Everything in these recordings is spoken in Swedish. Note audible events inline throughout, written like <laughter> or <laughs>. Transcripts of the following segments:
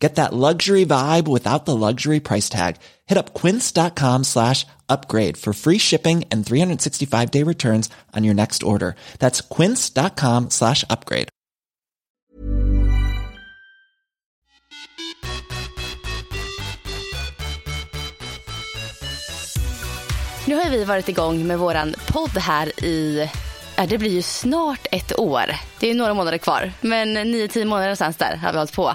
Get that luxury vibe without the luxury price tag. Hit up quince.com slash upgrade for free shipping and 365 day returns on your next order. That's quince.com slash upgrade. Nu har vi varit igång med våran podd här i det blir ju snart ett år. Det är några månader kvar. Men nio, tio månader någonstans där har vi hållit på.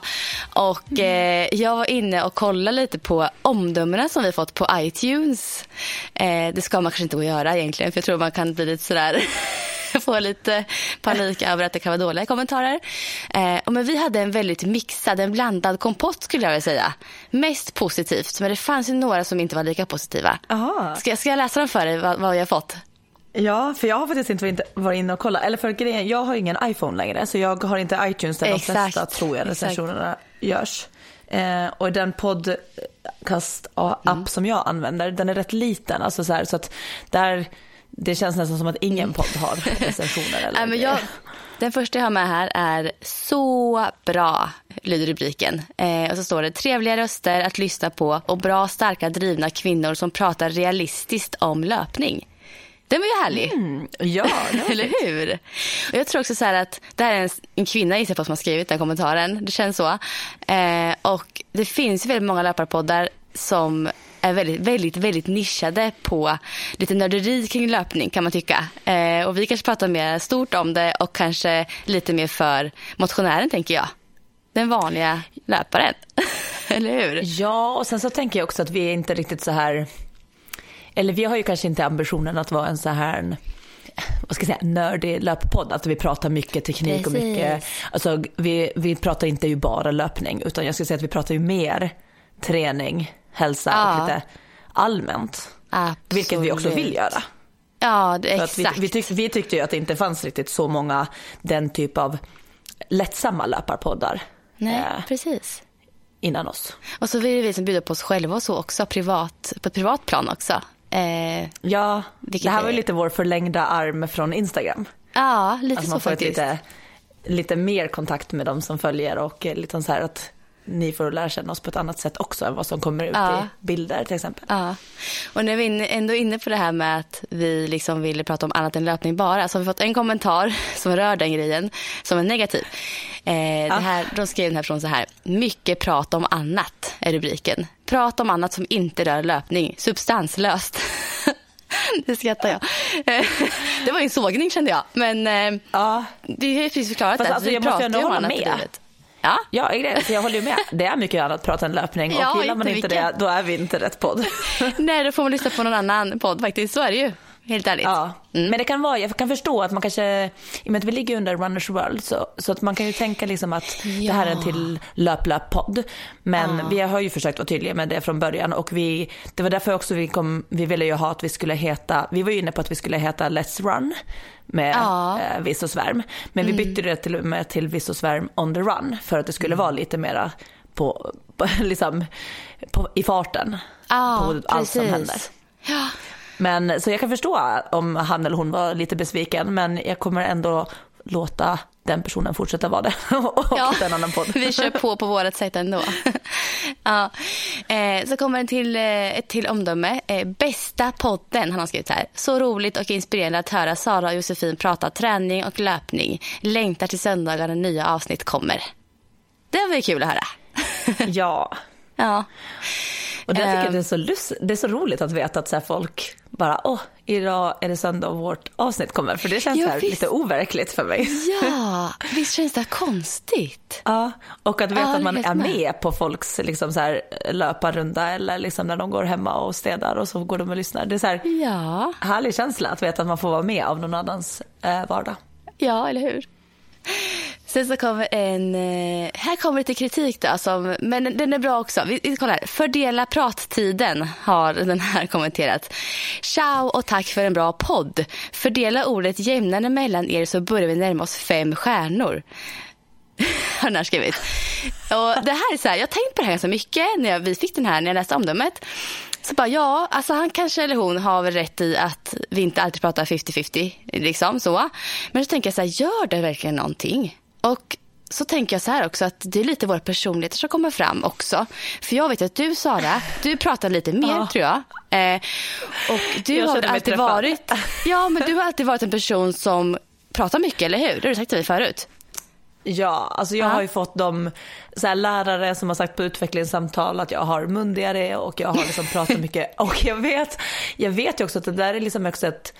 Och eh, jag var inne och kollade lite på omdömena som vi fått på iTunes. Eh, det ska man kanske inte gå och göra egentligen. För jag tror man kan bli lite sådär <laughs> få lite panik över att det kan vara dåliga kommentarer. Eh, men vi hade en väldigt mixad, en blandad kompott skulle jag vilja säga. Mest positivt, men det fanns ju några som inte var lika positiva. Aha. Ska, ska jag läsa dem för dig, vad, vad vi har fått? Ja, för jag har faktiskt inte varit inne och kollat. Eller för grejen, jag har ingen iPhone längre så jag har inte iTunes där Exakt. de flesta tror jag recensionerna görs. Eh, och den podcast-app mm. som jag använder, den är rätt liten. Alltså så, här, så att där, det känns nästan som att ingen podd har <laughs> recensioner. Eller men jag, den första jag har med här är Så bra, lyder rubriken. Eh, och så står det trevliga röster att lyssna på och bra, starka, drivna kvinnor som pratar realistiskt om löpning. Den var ju härlig. Mm, ja, <laughs> eller hur? Och jag tror också så att det här är en, en kvinna gissar på som har skrivit den kommentaren. Det känns så. Eh, och det finns väldigt många löparpoddar som är väldigt, väldigt, väldigt nischade på lite nörderi kring löpning kan man tycka. Eh, och vi kanske pratar mer stort om det och kanske lite mer för motionären tänker jag. Den vanliga löparen. <laughs> eller hur? Ja, och sen så tänker jag också att vi är inte riktigt så här eller vi har ju kanske inte ambitionen att vara en så här vad ska jag säga, nördig löppodd. Att vi pratar mycket teknik Precis. och mycket, alltså vi, vi pratar inte ju bara löpning utan jag skulle säga att vi pratar ju mer träning, hälsa ja. och lite allmänt. Absolut. Vilket vi också vill göra. Ja, det, exakt. Vi, vi, tyck, vi tyckte ju att det inte fanns riktigt så många den typ av lättsamma löparpoddar. Nej, eh, precis. Innan oss. Och så vill vi som bjuder på oss själva och så också, privat, på ett privat plan också. Eh, ja, det här var ju lite vår förlängda arm från Instagram. Ja, lite att så faktiskt. Lite, lite mer kontakt med de som följer och lite så här att ni får lära känna oss på ett annat sätt också än vad som kommer ut ja. i bilder till exempel. Ja. Och när vi är ändå inne på det här med att vi liksom ville prata om annat än löpning bara så har vi fått en kommentar <laughs> som rör den grejen som är negativ. Eh, ja. det här, de skrev den här från så här. Mycket prat om annat är rubriken. Prat om annat som inte rör löpning. Substanslöst. <laughs> det skrattar jag. <laughs> det var en sågning kände jag. Men eh, ja. det är precis förklarat. Fast, alltså, vi jag måste ju hålla med. Ja, ja jag håller med. Det är mycket annat prat än löpning och ja, gillar man inte det då är vi inte rätt podd. Nej, då får man lyssna på någon annan podd faktiskt. Så är det ju. Helt ärligt. Ja, mm. men det kan vara, jag kan förstå att man kanske, i och med att vi ligger under Runners World så, så att man kan ju tänka liksom att ja. det här är en till löp-löp-podd. Men ja. vi har ju försökt vara tydliga med det från början och vi, det var därför också vi kom, vi ville ju ha att vi skulle heta, vi var ju inne på att vi skulle heta Let's Run med ja. eh, Viss och Svärm. Men mm. vi bytte det till och med till Viss och Svärm on the run för att det skulle mm. vara lite mera på, på <laughs> liksom, på, i farten. Ja, på allt precis. som händer. Ja. Men, så jag kan förstå om han eller hon var lite besviken, men jag kommer ändå låta den personen fortsätta vara det <laughs> och ja, en annan podd. vi kör på på vårt sätt ändå. <laughs> ja. Eh, så kommer en till, eh, ett till omdöme. Eh, bästa podden, han har skrivit här. Så roligt och inspirerande att höra Sara och Josefin prata träning och löpning. Längtar till söndagar när nya avsnitt kommer. Det var kul att höra. ja. <laughs> Ja. Och det tycker jag det är så, lust, det är så roligt att veta att så folk bara, åh, idag är det söndag och vårt avsnitt kommer. För det känns ja, lite overkligt för mig. Ja, <laughs> visst känns det konstigt? Ja, och att veta ja, att man är med. med på folks liksom så här, löparrunda eller liksom när de går hemma och städar och så går de och lyssnar. Det är så här, ja. härlig känsla att veta att man får vara med av någon annans eh, vardag. Ja, eller hur? <laughs> Sen så kommer en, eh, här kommer lite kritik då, som, men den är bra också. Vi, vi kollar här. Fördela prattiden har den här kommenterat. Ciao och tack för en bra podd. Fördela ordet jämnare mellan er så börjar vi närma oss fem stjärnor. <laughs> Har den här skrivit. Och det här är så här, jag har tänkt på det här ganska mycket när jag, vi fick den här när jag läste omdömet. Så bara, ja, alltså han kanske eller hon har väl rätt i att vi inte alltid pratar 50-50. Liksom, så. Men så tänker jag så här, gör det verkligen någonting? Och så tänker jag så här också att det är lite våra personligheter som kommer fram också. För jag vet att du Sara, du pratar lite mer ja. tror jag. Eh, och du jag har alltid varit, ja men du har alltid varit en person som pratar mycket, eller hur? Det har du sagt till mig förut. Ja, alltså jag ja. har ju fått de så lärare som har sagt på utvecklingssamtal att jag har mundigare och jag har liksom pratat mycket. <laughs> Och jag vet, jag vet ju också att det där är liksom också ett,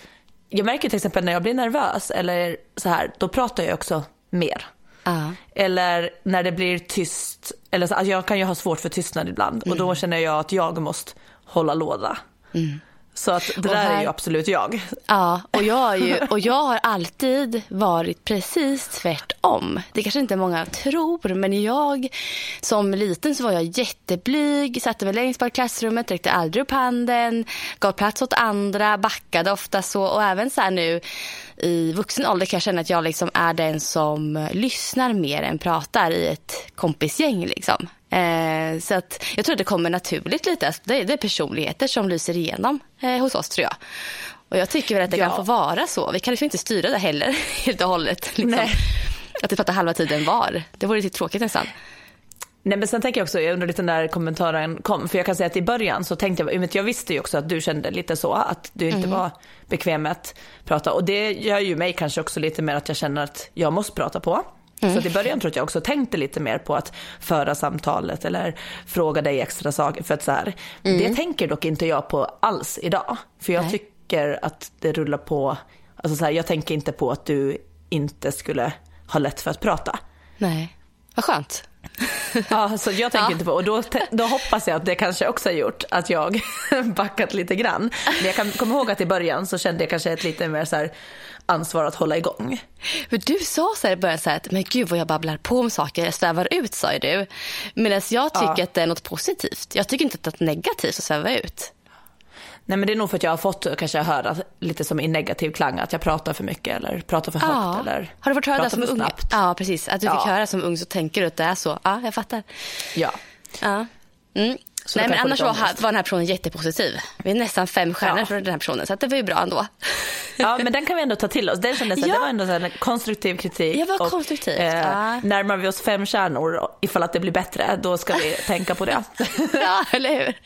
jag märker till exempel när jag blir nervös eller så här, då pratar jag också mer. Uh. Eller när det blir tyst, eller så, alltså jag kan ju ha svårt för tystnad ibland mm. och då mm. känner jag att jag måste hålla låda. Mm. Så att det där här, är ju absolut jag. Ja, och jag, ju, och jag har alltid varit precis tvärtom. Det kanske inte många tror, men jag som liten så var jag jätteblyg, satte mig längst bak i klassrummet, räckte aldrig upp handen, gav plats åt andra, backade ofta så och även så här nu i vuxen ålder kan jag känna att jag liksom är den som lyssnar mer än pratar i ett kompisgäng. Liksom. Eh, så att jag tror att det kommer naturligt lite. Det är, det är personligheter som lyser igenom eh, hos oss tror jag. Och jag tycker väl att det ja. kan få vara så. Vi kan liksom inte styra det heller <laughs> helt och hållet. Liksom. Att vi pratar halva tiden var. Det vore lite tråkigt nästan. Nej men sen tänker jag också, jag undrar lite när kommentaren kom, för jag kan säga att i början så tänkte jag, jag visste ju också att du kände lite så, att du inte mm. var bekväm med att prata och det gör ju mig kanske också lite mer att jag känner att jag måste prata på. Mm. Så i början tror jag också tänkte lite mer på att föra samtalet eller fråga dig extra saker. För att så här, mm. Det tänker dock inte jag på alls idag. För jag Nej. tycker att det rullar på, alltså så här, jag tänker inte på att du inte skulle ha lätt för att prata. Nej, vad skönt. <laughs> Ja, så jag tänker ja. inte på, och då, då hoppas jag att det kanske också har gjort att jag <laughs> backat lite grann. Men jag kan komma ihåg att i början så kände jag kanske ett lite mer så här, ansvar att hålla igång. För du sa så här i början så här att men gud vad jag babblar på om saker, jag svävar ut sa ju du. Medan jag tycker ja. att det är något positivt. Jag tycker inte att det är något negativt att sväva ut. Nej men det är nog för att jag har fått kanske höra lite som i negativ klang att jag pratar för mycket eller pratar för högt ja. eller Har du fått höra det som ung? Snabbt. Ja precis, att du ja. fick höra som ung så tänker du att det är så. Ja jag fattar. Ja. ja. Mm. Nej men annars var, var den här personen jättepositiv. Vi är nästan fem stjärnor ja. för den här personen så det var ju bra ändå. Ja men den kan vi ändå ta till oss. Den kändes <laughs> ja. det var ändå en konstruktiv kritik. Ja vad konstruktivt. Eh, ja. Närmar vi oss fem stjärnor ifall att det blir bättre då ska vi tänka på det. <laughs> ja eller hur.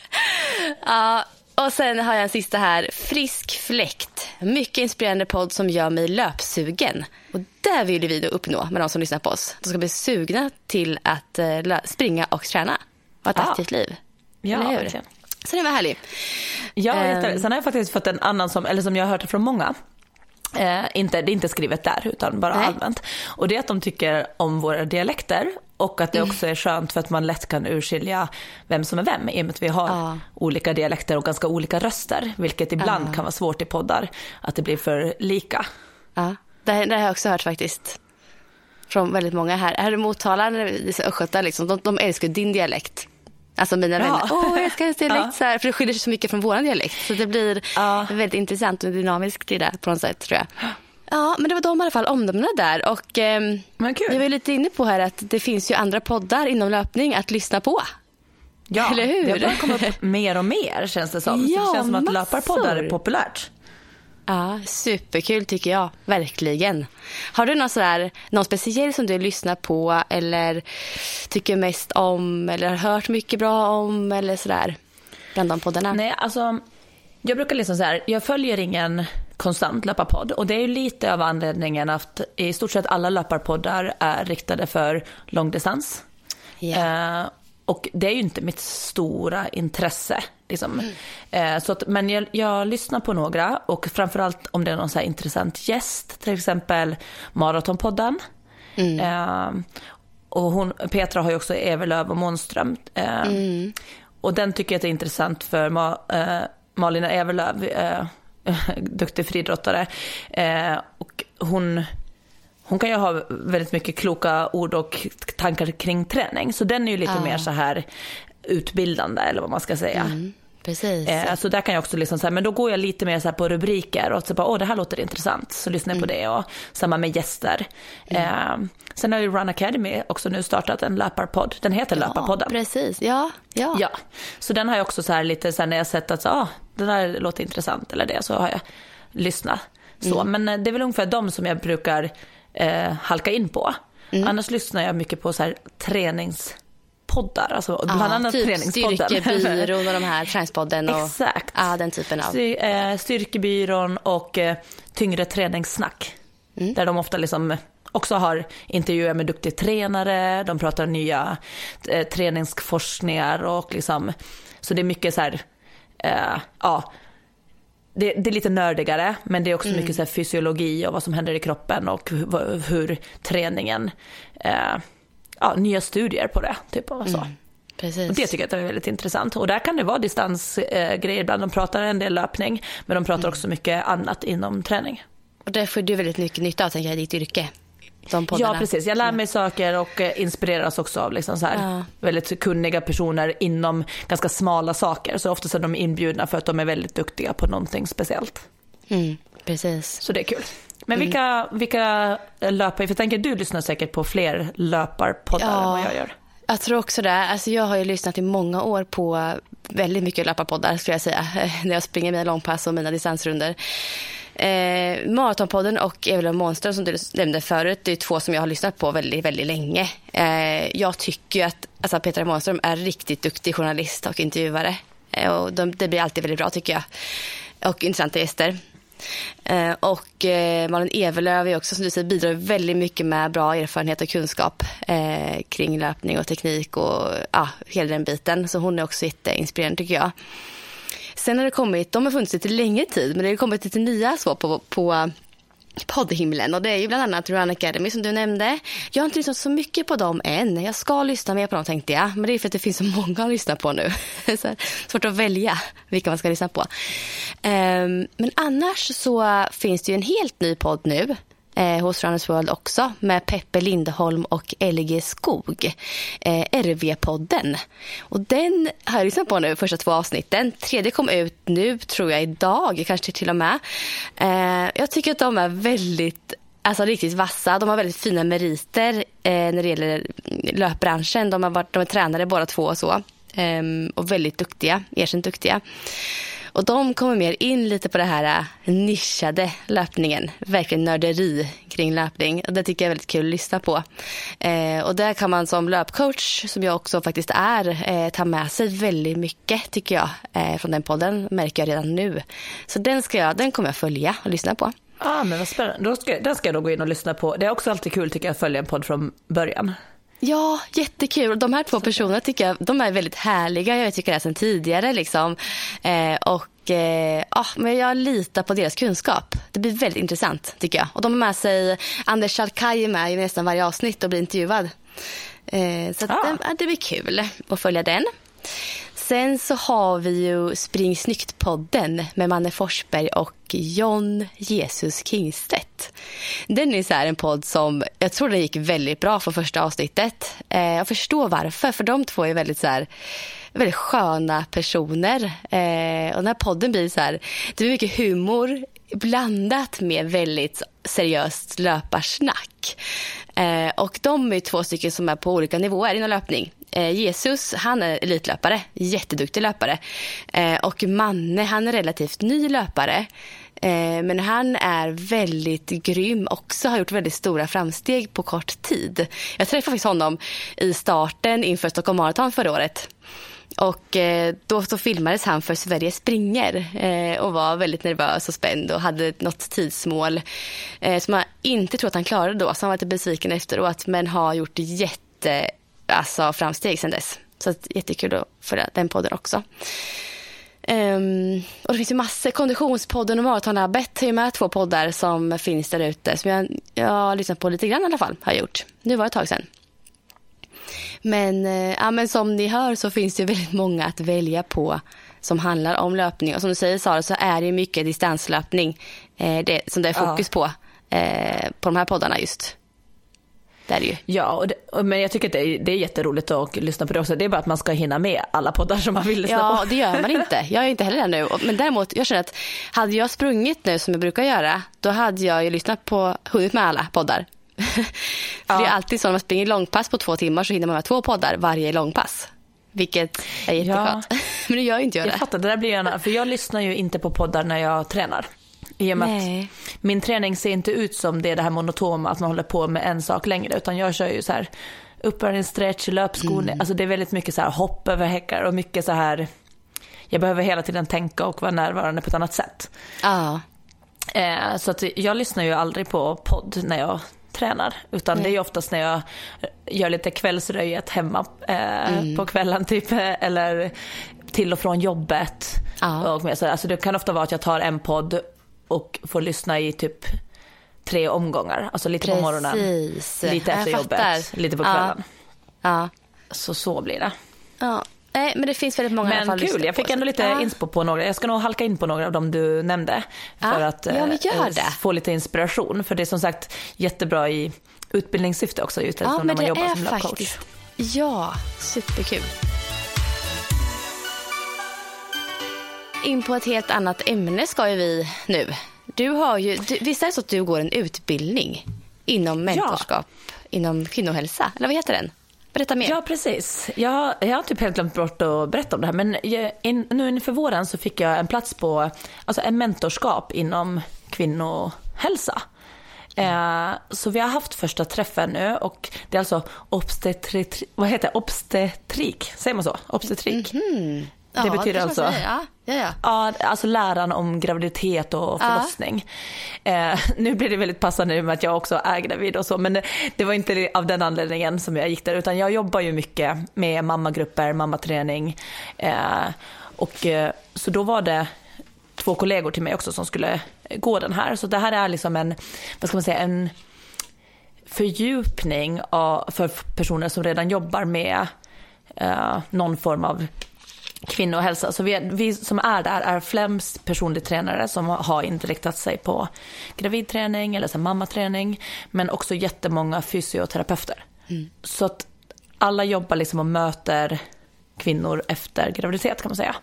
Ja. Och sen har jag en sista här. Frisk fläkt. Mycket inspirerande podd som gör mig löpsugen. Och det vill vi då uppnå med de som lyssnar på oss. De ska bli sugna till att uh, springa och träna. Och ha ett ah. aktivt liv. Ja, verkligen. Så det var härligt. Ja, um, sen har jag faktiskt fått en annan som, eller som jag har hört från många. Eh, inte, det är inte skrivet där utan bara Nej. allmänt. Och det är att de tycker om våra dialekter och att det också är skönt för att man lätt kan urskilja vem som är vem i och med att vi har ja. olika dialekter och ganska olika röster. Vilket ibland ja. kan vara svårt i poddar, att det blir för lika. Ja, det, det har jag också hört faktiskt. Från väldigt många här. Här i Motala, östgötar, liksom, de, de älskar din dialekt. Alltså mina ja. vänner, åh jag älskar <laughs> dialekt ja. så här, för det skiljer sig så mycket från vår dialekt. Så det blir ja. väldigt intressant och dynamiskt i det på något sätt tror jag. Ja, men det var de i alla fall omdömena där. Och eh, jag var lite inne på här att det finns ju andra poddar inom löpning att lyssna på. Ja, Eller hur? det börjar komma upp mer och mer känns det som. Ja, det känns som att löparpoddar är populärt. Ja, superkul tycker jag. Verkligen. Har du någon, sådär, någon speciell som du lyssnar på eller tycker mest om eller har hört mycket bra om eller sådär? Bland de poddarna? Nej, alltså jag brukar liksom så här, jag följer ingen konstant löparpodd och det är ju lite av anledningen att i stort sett alla löparpoddar är riktade för långdistans. Yeah. Eh, och det är ju inte mitt stora intresse. Liksom. Mm. Eh, så att, men jag, jag, lyssnar på några och framförallt om det är någon så intressant gäst, till exempel Maratonpodden. Mm. Eh, och hon, Petra har ju också Everlöv och Månström. Eh, mm. Och den tycker jag är intressant för Ma, eh, Malin Everlöv, eh, <laughs> duktig friidrottare. Eh, och hon hon kan ju ha väldigt mycket kloka ord och tankar kring träning. Så den är ju lite Ja. mer så här utbildande eller vad man ska säga. Mm, precis. Eh, så där kan jag också liksom så här, men då går jag lite mer så här på rubriker och så bara, åh det här låter intressant, så lyssnar jag på det och samma med gäster. Eh, sen har ju Run Academy också nu startat en löparpodd, den heter ja, Löparpodden. precis. Ja, ja. Ja, så den har jag också så här lite så här när jag sett att, ah, det där låter intressant eller det, så har jag lyssnat. Så, men eh, det är väl ungefär de som jag brukar eh, halka in på. Annars lyssnar jag mycket på så här träningspoddar, alltså bland annat typ träningspodden. Styrkebyrån och de här <laughs> Träningspodden. Och, Exakt. Ja, den typen av. Styr, eh, styrkebyrån och eh, tyngre träningssnack. Mm. Där de ofta liksom också har intervjuer med duktiga tränare, de pratar nya eh, träningsforskningar och liksom, så det är mycket så här, eh, ja, det, det är lite nördigare men det är också mycket så fysiologi och vad som händer i kroppen och hur, hur träningen, eh, ja, nya studier på det, typ och så. Precis. Och det tycker jag är väldigt intressant. Och där kan det vara distansgrejer eh, ibland. De pratar en del löpning, men de pratar också mycket annat inom träning. Och det får du väldigt mycket nytta av, tänker jag, i ditt yrke. De poddarna. Ja, precis. Jag lär mig saker och eh, inspireras också av liksom så här, Ja. väldigt kunniga personer inom ganska smala saker. Så oftast är de inbjudna för att de är väldigt duktiga på någonting speciellt. Mm, precis. Så det är kul. Men vilka, vilka löpare, för jag tänker du lyssnar säkert på fler löparpoddar än vad jag gör. Jag tror också det. Alltså jag har ju lyssnat i många år på väldigt mycket löparpoddar skulle jag säga. <laughs> När jag springer mina långpass och mina distansrunder. Eh, Maratonpodden och Evelyn Månström som du nämnde förut, det är två som jag har lyssnat på väldigt, väldigt länge. Eh, jag tycker ju att alltså Petra Månström är riktigt duktig journalist och intervjuare. Eh, och de, det blir alltid väldigt bra tycker jag. Och intressanta gäster. Eh, och eh, Malin Evelöv är också som du säger bidrar väldigt mycket med bra erfarenhet och kunskap eh, kring löpning och teknik och ja, hela den biten. Så hon är också jätteinspirerande tycker jag. Sen har det kommit, de har funnits lite längre tid, men det har kommit lite nya så på, på poddhimlen och det är ju bland annat Run Academy som du nämnde. Jag har inte lyssnat så mycket på dem än. Jag ska lyssna mer på dem tänkte jag, men det är för att det finns så många att lyssna på nu. <laughs> så här, svårt att välja vilka man ska lyssna på. Um, men annars så finns det ju en helt ny podd nu eh, hos Runners World också med Peppe Lindholm och LG Skog. Eh, RV-podden. Och den har jag lyssnat på nu, första två avsnitten. Tredje kom ut nu, tror jag, idag, kanske till och med. Eh, jag tycker att de är väldigt Alltså riktigt vassa. De har väldigt fina meriter eh, när det gäller löpbranschen. De, har varit, de är tränare båda två och så. Ehm, och väldigt duktiga, erkänt duktiga. Och de kommer mer in lite på det här äh, nischade löpningen. Verkligen nörderi kring löpning. Och det tycker jag är väldigt kul att lyssna på. Eh, och där kan man som löpcoach, som jag också faktiskt är, eh, ta med sig väldigt mycket tycker jag. Eh, från den podden märker jag redan nu. Så den, ska jag, den kommer jag följa och lyssna på. Ja Ah, men vad spännande. Då ska, den ska jag då gå in och lyssna på. Det är också alltid kul tycker jag att följa en podd från början. Ja, jättekul. De här två personerna tycker jag de är väldigt härliga. Jag tycker det sedan tidigare. Liksom. Eh, och eh, ja, men Jag litar på deras kunskap. Det blir väldigt intressant tycker jag. Och De har med sig Anders Schalkaj är med i nästan varje avsnitt och blir intervjuad. Eh, så Ah. det, det blir kul att följa den. Sen så har vi ju Spring snyggt-podden med Manne Forsberg och John Jesus Kingstedt. Den är så här en podd som jag tror den gick väldigt bra från första avsnittet. Eh, jag förstår varför, för de två är väldigt så här väldigt sköna personer. Eh, och den här podden blir så här, det blir mycket humor blandat med väldigt seriöst löparsnack. Eh, och de är två stycken som är på olika nivåer inom löpning. Eh, Jesus, han är elitlöpare, jätteduktig löpare. Eh, och Manne, han är relativt ny löpare. Eh, men han är väldigt grym också, har gjort väldigt stora framsteg på kort tid. Jag träffade faktiskt honom i starten inför Stockholm Marathon förra året. Och då, så filmades han för Sverige springer och var väldigt nervös och spänd och hade något tidsmål som jag inte tror att han klarade då. Så han var lite besviken efteråt men har gjort jätte alltså, framsteg sedan dess. Så att, jättekul att följa den podden också. Um, och det finns ju massor. Konditionspodden och Maratonlabbet är ju med två poddar som finns där ute. Som jag, jag har lyssnat på lite grann i alla fall. Har jag gjort. Nu var det ett tag sedan. Men, eh, ja, men som ni hör så finns det ju väldigt många att välja på som handlar om löpning. Och som du säger Sara så är det mycket distanslöpning eh, det, som det är fokus på. Eh, på de här poddarna just. Det är det ju. Ja, och det, men jag tycker att det är, det är jätteroligt att lyssna på det också. Det är bara att man ska hinna med alla poddar som man vill lyssna ja, på. Ja, det gör man inte. Jag är inte heller där nu. Men däremot, jag känner att hade jag sprungit nu som jag brukar göra, då hade jag ju lyssnat på, hunnit med alla poddar. <laughs> För ja. det är alltid så när man springer långpass på två timmar så hinner man med två poddar varje långpass. Vilket är jätteskönt. Ja. <laughs> Men nu gör inte jag det. Jag fattar, det där blir gärna, för jag lyssnar ju inte på poddar när jag tränar. I och med Nej. att min träning ser inte ut som det, det här monotoma att man håller på med en sak längre utan jag kör ju så här uppvärmning, stretch, löpskor. Mm. Alltså det är väldigt mycket så här hopp över häckar och mycket så här jag behöver hela tiden tänka och vara närvarande på ett annat sätt. Ja. Eh, så att jag lyssnar ju aldrig på podd när jag tränar. Utan mm. det är oftast när jag gör lite kvällsröjet hemma eh, mm. på kvällen typ. Eller till och från jobbet. Ja. Och så, alltså det kan ofta vara att jag tar en podd och får lyssna i typ tre omgångar. Alltså lite Precis. på morgonen, lite efter jobbet, lite på kvällen. Ja. Så så blir det. Ja. Nej, men det finns väldigt många Men kul, jag fick ändå lite ja. inspo på några. Jag ska nog halka in på några av dem du nämnde. För ja. att ja, äh, få lite inspiration. För det är som sagt jättebra i utbildningssyfte också. Just ja, när man jobbar som löpcoach. Ja, superkul. In på ett helt annat ämne ska ju vi nu. Du har ju, du, visst är det så att du går en utbildning inom mentorskap, ja. inom kvinnohälsa? Eller vad heter den? Berätta mer. Ja, precis. Jag, jag har typ helt glömt bort att berätta om det här. Men jag, in, nu inför våren så fick jag en plats på alltså en mentorskap inom kvinnohälsa. Eh, så vi har haft första träffen nu och det är alltså obstetrik, vad heter det? obstetrik, säger man så? Obstetrik. Mm -hmm. Det ja, betyder det alltså, ja. Ja, ja. ja, alltså läran om graviditet och förlossning. Ja. Eh, <laughs> nu blir det väldigt passande med att jag också är gravid och så, men det, det, var inte av den anledningen som jag gick där, utan jag jobbar ju mycket med mammagrupper, mammaträning. Eh, och, eh, så då var det två kollegor till mig också som skulle gå den här. Så det här är liksom en, vad ska man säga, en fördjupning av, för personer som redan jobbar med eh, någon form av kvinnohälsa. Så vi, vi, som är där är främst personlig tränare som har inriktat sig på gravidträning eller så mammaträning. Men också jättemånga fysioterapeuter. Mm. Så att alla jobbar liksom och möter kvinnor efter graviditet kan man säga.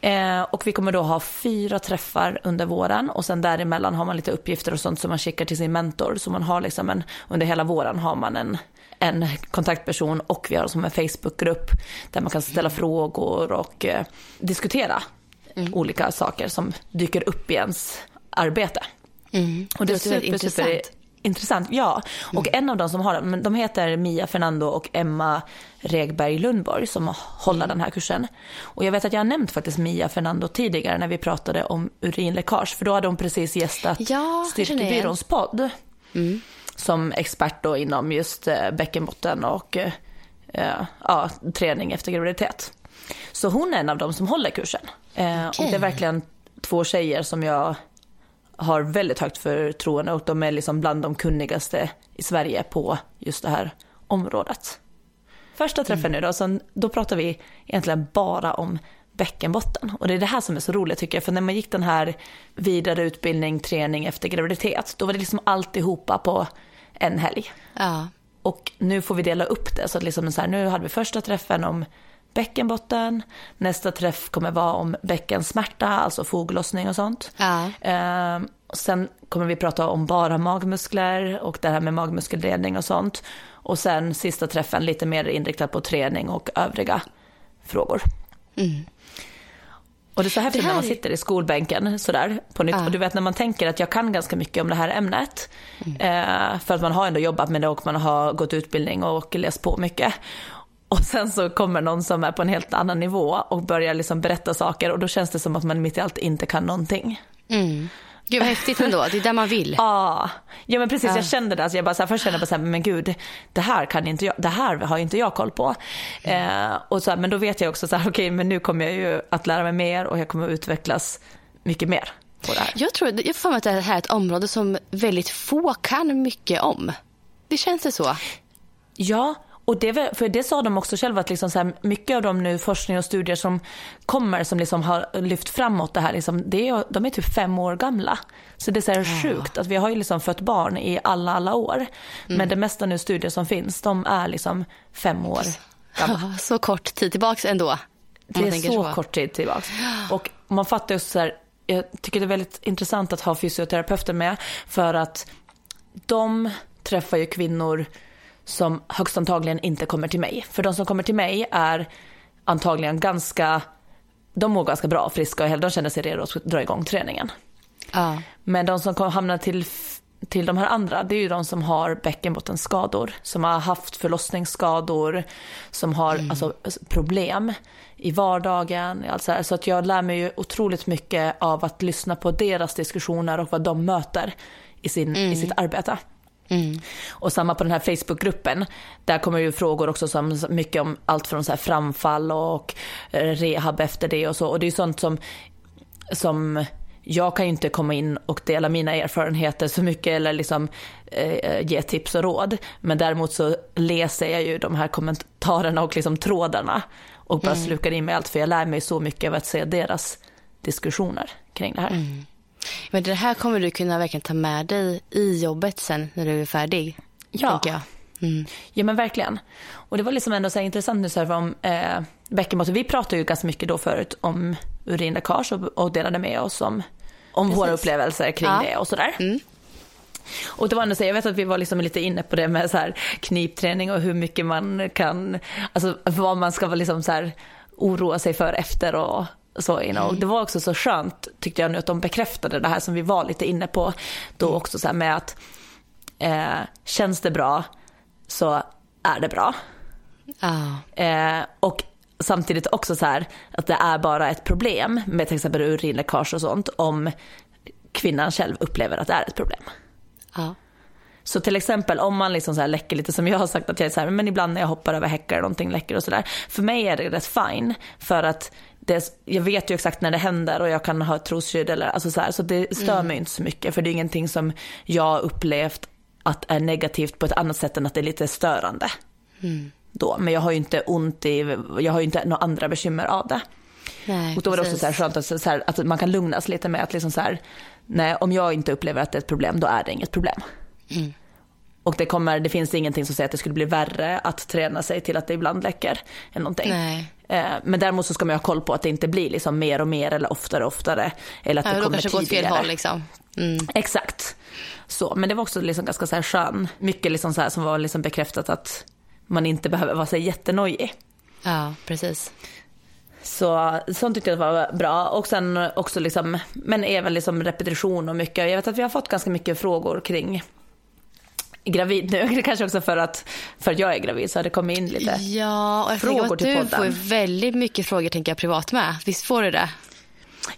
Eh, och vi kommer då ha fyra träffar under våren och sen däremellan har man lite uppgifter och sånt som man skickar till sin mentor. Så man har liksom en, under hela våren har man en, en kontaktperson och vi har som en Facebookgrupp där man kan ställa frågor och eh, diskutera mm. olika saker som dyker upp i ens arbete. Mm. Och det, det är super, super intressant. Ja, och mm. en av dem som har den, de heter Mia Fernando och Emma Regberg Lundborg som håller mm. den här kursen. Och jag vet att jag har nämnt faktiskt Mia Fernando tidigare när vi pratade om urinläckage, för då hade hon precis gästat ja, Styrkebyråns podd. Mm som expert då inom just eh, bäckenbotten och eh, ja, träning efter graviditet. Så hon är en av dem som håller kursen. Okay. Och det är verkligen två tjejer som jag har väldigt högt förtroende och de är liksom bland de kunnigaste i Sverige på just det här området. Första träffen mm. nu då, så då pratar vi egentligen bara om bäckenbotten. Och det är det här som är så roligt tycker jag, för när man gick den här vidareutbildning, träning efter graviditet, då var det liksom alltihopa på en helg. Ja. Och nu får vi dela upp det. Så att liksom så här, nu hade vi första träffen om bäckenbotten. Nästa träff kommer vara om bäckensmärta, alltså foglossning och sånt. Ja. Eh, sen kommer vi prata om bara magmuskler och det här med magmuskeldelning och sånt. Och sen sista träffen lite mer inriktad på träning och övriga frågor. Mm. Och det är så häftigt när man sitter i skolbänken sådär på nytt. Ja. Och du vet när man tänker att jag kan ganska mycket om det här ämnet. Mm. Eh, för att man har ändå jobbat med det och man har gått utbildning och läst på mycket. Och sen så kommer någon som är på en helt annan nivå och börjar liksom berätta saker och då känns det som att man mitt i allt inte kan någonting. Mm. Gud vad häftigt ändå, det är där man vill. <laughs> Ja, ja men precis, ja. jag kände det. Alltså jag bara så här, först kände jag bara så här, men gud, det här kan inte jag, det här har inte jag koll på. Mm. Eh, och så här, men då vet jag också så här, <laughs> okej, okay, men nu kommer jag ju att lära mig mer och jag kommer att utvecklas mycket mer på det här. Jag tror, jag får att det här är ett område som väldigt få kan mycket om. Det känns det så? Ja, och det, för det sa de också själva att liksom så här, mycket av de nu forskning och studier som kommer som liksom har lyft framåt det här, liksom, det är, de är typ fem år gamla. Så det är så här ja. sjukt att vi har ju liksom fött barn i alla, alla år. Mm. Men det mesta nu studier som finns, de är liksom fem år gamla. så kort tid tillbaks ändå. Det är så, så kort tid tillbaks. Och man fattar just så här, jag tycker det är väldigt intressant att ha fysioterapeuter med för att de träffar ju kvinnor som högst antagligen inte kommer till mig. För de som kommer till mig är antagligen ganska, de mår ganska bra, friska och de känner sig redo att dra igång träningen. Ja. Men de som hamnar till, till de här andra, det är ju de som har bäckenbottenskador, som har haft förlossningsskador, som har mm. alltså, problem i vardagen. Alltså, så att jag lär mig ju otroligt mycket av att lyssna på deras diskussioner och vad de möter i, sin, mm. i sitt arbete. Mm. Och samma på den här Facebookgruppen, där kommer ju frågor också som mycket om allt från så framfall och eh, rehab efter det och så. Och det är sånt som, som jag kan ju inte komma in och dela mina erfarenheter så mycket eller liksom eh, ge tips och råd. Men däremot så läser jag ju de här kommentarerna och liksom trådarna och bara mm. slukar i mig allt för jag lär mig så mycket av att se deras diskussioner kring det här. Mm. Men det här kommer du kunna verkligen ta med dig i jobbet sen när du är färdig. Ja. Jag. Mm. Ja men verkligen. Och det var liksom ändå så intressant nu så här om eh, bäckenbotten. Vi pratade ju ganska mycket då förut om urinläckage och, och delade med oss om, om våra upplevelser kring ja. det och sådär. Mm. Och det var ändå så, jag vet att vi var liksom lite inne på det med så här knipträning och hur mycket man kan, alltså vad man ska liksom så här oroa sig för efter och så, you know. Det var också så skönt tyckte jag nu att de bekräftade det här som vi var lite inne på då mm. också så med att eh, känns det bra så är det bra. Ah. Eh, och samtidigt också så här att det är bara ett problem med till exempel urinläckage och sånt om kvinnan själv upplever att det är ett problem. Ah. Så till exempel om man liksom så här läcker lite som jag har sagt att jag är så här, men ibland när jag hoppar över häckar och någonting läcker och sådär. För mig är det rätt fine för att det, jag vet ju exakt när det händer och jag kan ha ett trosskydd eller alltså så här, så det stör mm. mig inte så mycket för det är ingenting som jag upplevt att är negativt på ett annat sätt än att det är lite störande. Mm. Då. Men jag har ju inte ont i, jag har ju inte några andra bekymmer av det. Nej, och då var det också så här skönt att, så här, att man kan lugnas lite med att liksom så här, nej om jag inte upplever att det är ett problem då är det inget problem. Mm. Och det, kommer, det finns ingenting som säger att det skulle bli värre att träna sig till att det ibland läcker. Än någonting. Nej. Eh, men däremot så ska man ha koll på att det inte blir liksom mer och mer eller oftare och oftare. Eller att ja, det kommer kanske tidigare. Fel håll liksom. Mm. Exakt. Så, men det var också liksom ganska så här skön. Mycket liksom så här som var liksom bekräftat att man inte behöver vara så jättenojig. Ja, precis. Så sånt tyckte jag var bra. Och sen också liksom, men även liksom repetition och mycket. Jag vet att vi har fått ganska mycket frågor kring gravid nu. Kanske också för att, för att jag är gravid så har det kommit in lite ja, och jag frågor till podden. Du får väldigt mycket frågor tänker jag privat med. Visst får du det?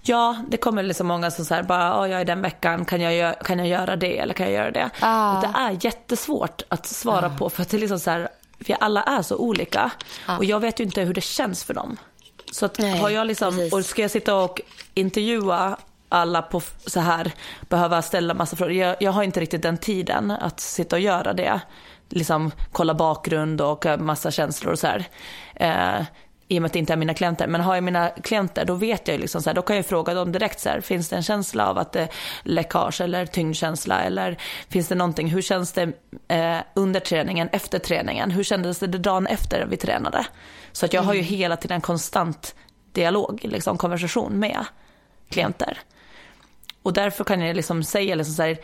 Ja, det kommer liksom många som säger bara, oh, jag är den veckan, kan jag, kan jag göra det eller kan jag göra det? Ah. Och det är jättesvårt att svara ah. på för att det är liksom så här, vi alla är så olika ah. och jag vet ju inte hur det känns för dem. Så att Nej, har jag liksom, och ska jag sitta och intervjua alla på så här behöva ställa massa frågor. Jag, jag, har inte riktigt den tiden att sitta och göra det. Liksom kolla bakgrund och massa känslor och så här. Eh, I och med att det inte är mina klienter. Men har jag mina klienter då vet jag liksom så här, då kan jag fråga dem direkt så här, finns det en känsla av att det är läckage eller tyngdkänsla eller finns det någonting, hur känns det eh, under träningen, efter träningen, hur kändes det dagen efter vi tränade? Så att jag har ju mm. hela tiden konstant dialog, liksom konversation med klienter. Och därför kan jag liksom säga liksom så här,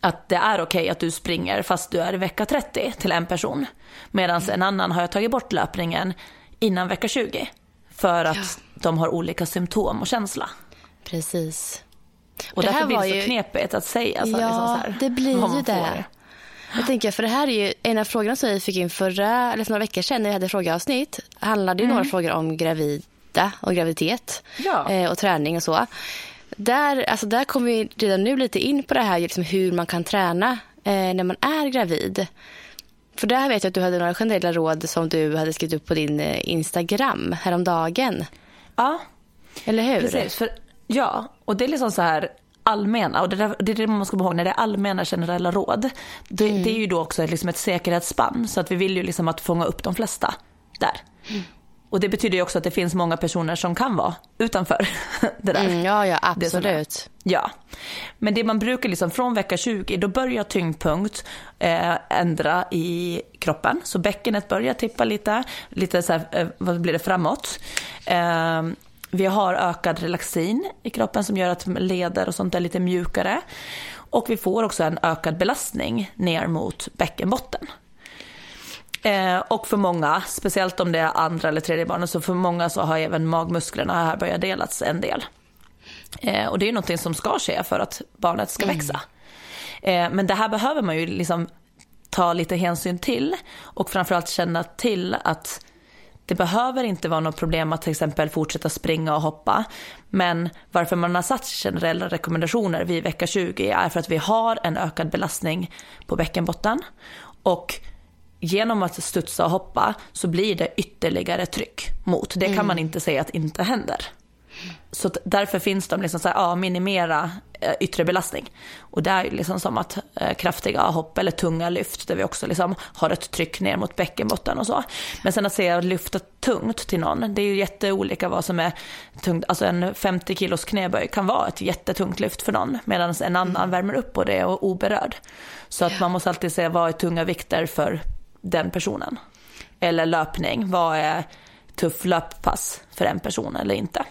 att det är okej okay att du springer fast du är i vecka 30 till en person. Medan en annan har jag tagit bort löpningen innan vecka 20. För att ja. de har olika symptom och känsla. Precis. Och det därför blir det så ju... knepigt att säga. Så ja, liksom så här, det blir ju det. Jag tänker, för det här är ju en av frågorna som vi fick in förra, eller för några veckor sedan när vi hade frågeavsnitt. handlade ju mm. några frågor om gravida och graviditet ja. Eh, och träning och så där, alltså där kommer vi redan nu lite in på det här liksom hur man kan träna eh, när man är gravid. För där vet jag att du hade några generella råd som du hade skrivit upp på din eh, Instagram häromdagen. Ja. Eller hur? Precis. För, ja, och det är liksom så här allmänna, och det, där, det är det man ska komma ihåg, när det är allmänna generella råd, det, mm. det är ju då också liksom ett säkerhetsspann, så att vi vill ju liksom att fånga upp de flesta där. Mm. Och det betyder ju också att det finns många personer som kan vara utanför <laughs> det där. Mm, ja, ja, absolut. Ja. Men det man brukar liksom från vecka 20, då börjar tyngdpunkt eh, ändra i kroppen. Så bäckenet börjar tippa lite, lite så här, eh, vad blir det, framåt. Eh, vi har ökad relaxin i kroppen som gör att leder och sånt är lite mjukare. Och vi får också en ökad belastning ner mot bäckenbotten. Eh, och för många, speciellt om det är andra eller tredje barnet, så för många så har även magmusklerna här börjat delas en del. Eh, och det är ju någonting som ska ske för att barnet ska mm. växa. Eh, men det här behöver man ju liksom ta lite hänsyn till och framförallt känna till att det behöver inte vara något problem att till exempel fortsätta springa och hoppa. Men varför man har satt generella rekommendationer vid vecka 20 är för att vi har en ökad belastning på bäckenbotten. Och genom att studsa och hoppa så blir det ytterligare tryck mot. Det kan mm. man inte säga att inte händer. Så därför finns de liksom så här, ja, minimera eh, yttre belastning. Och det är ju liksom som att eh, kraftiga hopp eller tunga lyft där vi också liksom har ett tryck ner mot bäckenbotten och så. Men sen att säga lyfta tungt till någon, det är ju jätteolika vad som är tungt. Alltså en 50 kilos knäböj kan vara ett jättetungt lyft för någon medan en annan mm. värmer upp på det och är oberörd. Så att man måste alltid säga vad är tunga vikter för den personen. Eller löpning, vad är tuff löppass för en person eller inte.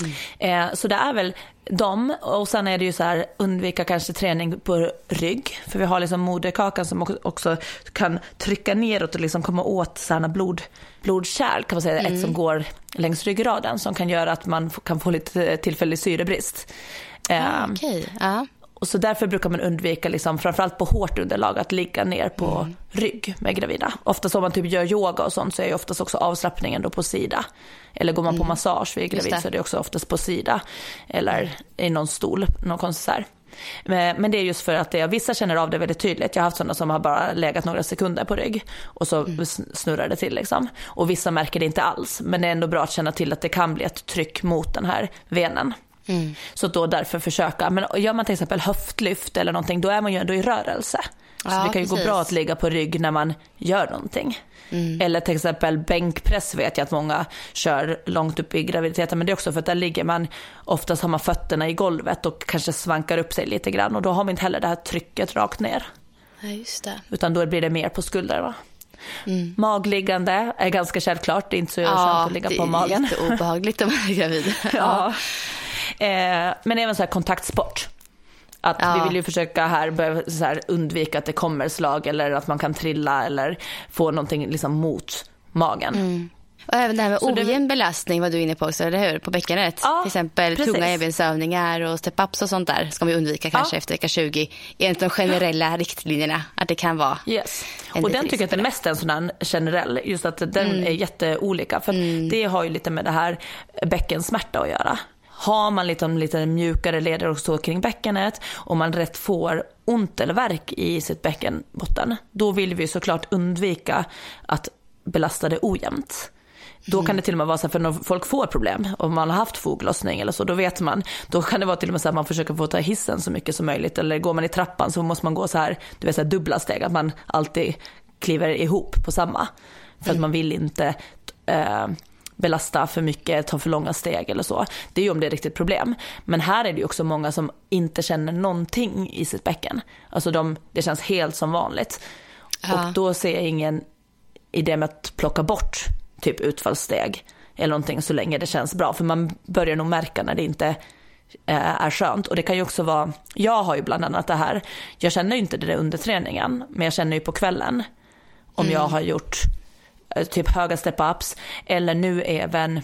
Mm. Eh, så det är väl dem och sen är det ju så här undvika kanske träning på rygg för vi har liksom moderkakan som också kan trycka neråt och liksom komma åt sådana blod, blodkärl kan man säga, mm. ett som går längs ryggraden som kan göra att man kan få lite tillfällig syrebrist. Ah, okay. uh. Och så därför brukar man undvika, liksom, framförallt på hårt underlag, att ligga ner på mm. rygg med gravida. Oftast om man typ gör yoga och sånt så är ju oftast också avslappningen då på sida. Eller går man på mm. massage vid gravid så är det också oftast på sida. Eller i någon stol, någon här. Men det är just för att det, vissa känner av det väldigt tydligt. Jag har haft sådana som har bara legat några sekunder på rygg och så mm. snurrar det till liksom. Och vissa märker det inte alls. Men det är ändå bra att känna till att det kan bli ett tryck mot den här venen. Mm. Så då därför försöka. Men gör man till exempel höftlyft eller någonting, då är man ju ändå i rörelse. Så ja, det kan ju precis. gå bra att ligga på rygg när man gör någonting. Mm. Eller till exempel bänkpress vet jag att många kör långt upp i graviditeten. Men det är också för att där ligger man, oftast har man fötterna i golvet och kanske svankar upp sig lite grann. Och då har man inte heller det här trycket rakt ner. Ja, just det. Utan då blir det mer på skulderna. Mm. Magliggande är ganska självklart, det är inte så ja, skönt att ligga på magen. <laughs> Ja, det är obehagligt om man är gravid. ja. Eh, men även så här kontaktsport. Att ja. vi vill ju försöka här, börja, så här undvika att det kommer slag eller att man kan trilla eller få någonting liksom mot magen. Mm. Och även det här med ojämn belastning var du inne på också, eller hur? På bäckenet. Ja, Till exempel precis. tunga evighetsövningar och step-ups och sånt där ska vi undvika kanske ja. efter vecka 20 enligt de generella riktlinjerna. Att det kan vara yes. Och den tycker jag att är mest en här generell, just att den mm. är jätteolika. För mm. det har ju lite med det här bäckensmärta att göra. Har man lite, lite mjukare leder och så kring bäckenet och man rätt får ont eller värk i sitt bäckenbotten, då vill vi såklart undvika att belasta det ojämnt. Då kan det till och med vara så här, för när folk får problem, om man har haft foglossning eller så, då vet man, då kan det vara till och med så att man försöker få ta hissen så mycket som möjligt. Eller går man i trappan så måste man gå så här, du vet så här dubbla steg, att man alltid kliver ihop på samma. För att mm. man vill inte eh, belasta för mycket, ta för långa steg eller så. Det är ju om det är riktigt problem. Men här är det ju också många som inte känner någonting i sitt bäcken. Alltså de, det känns helt som vanligt. Ja. Och då ser jag ingen idé med att plocka bort typ utfallssteg eller någonting så länge det känns bra. För man börjar nog märka när det inte eh, är skönt. Och det kan ju också vara, jag har ju bland annat det här, jag känner ju inte det under träningen, men jag känner ju på kvällen om mm. jag har gjort typ höga step-ups eller nu även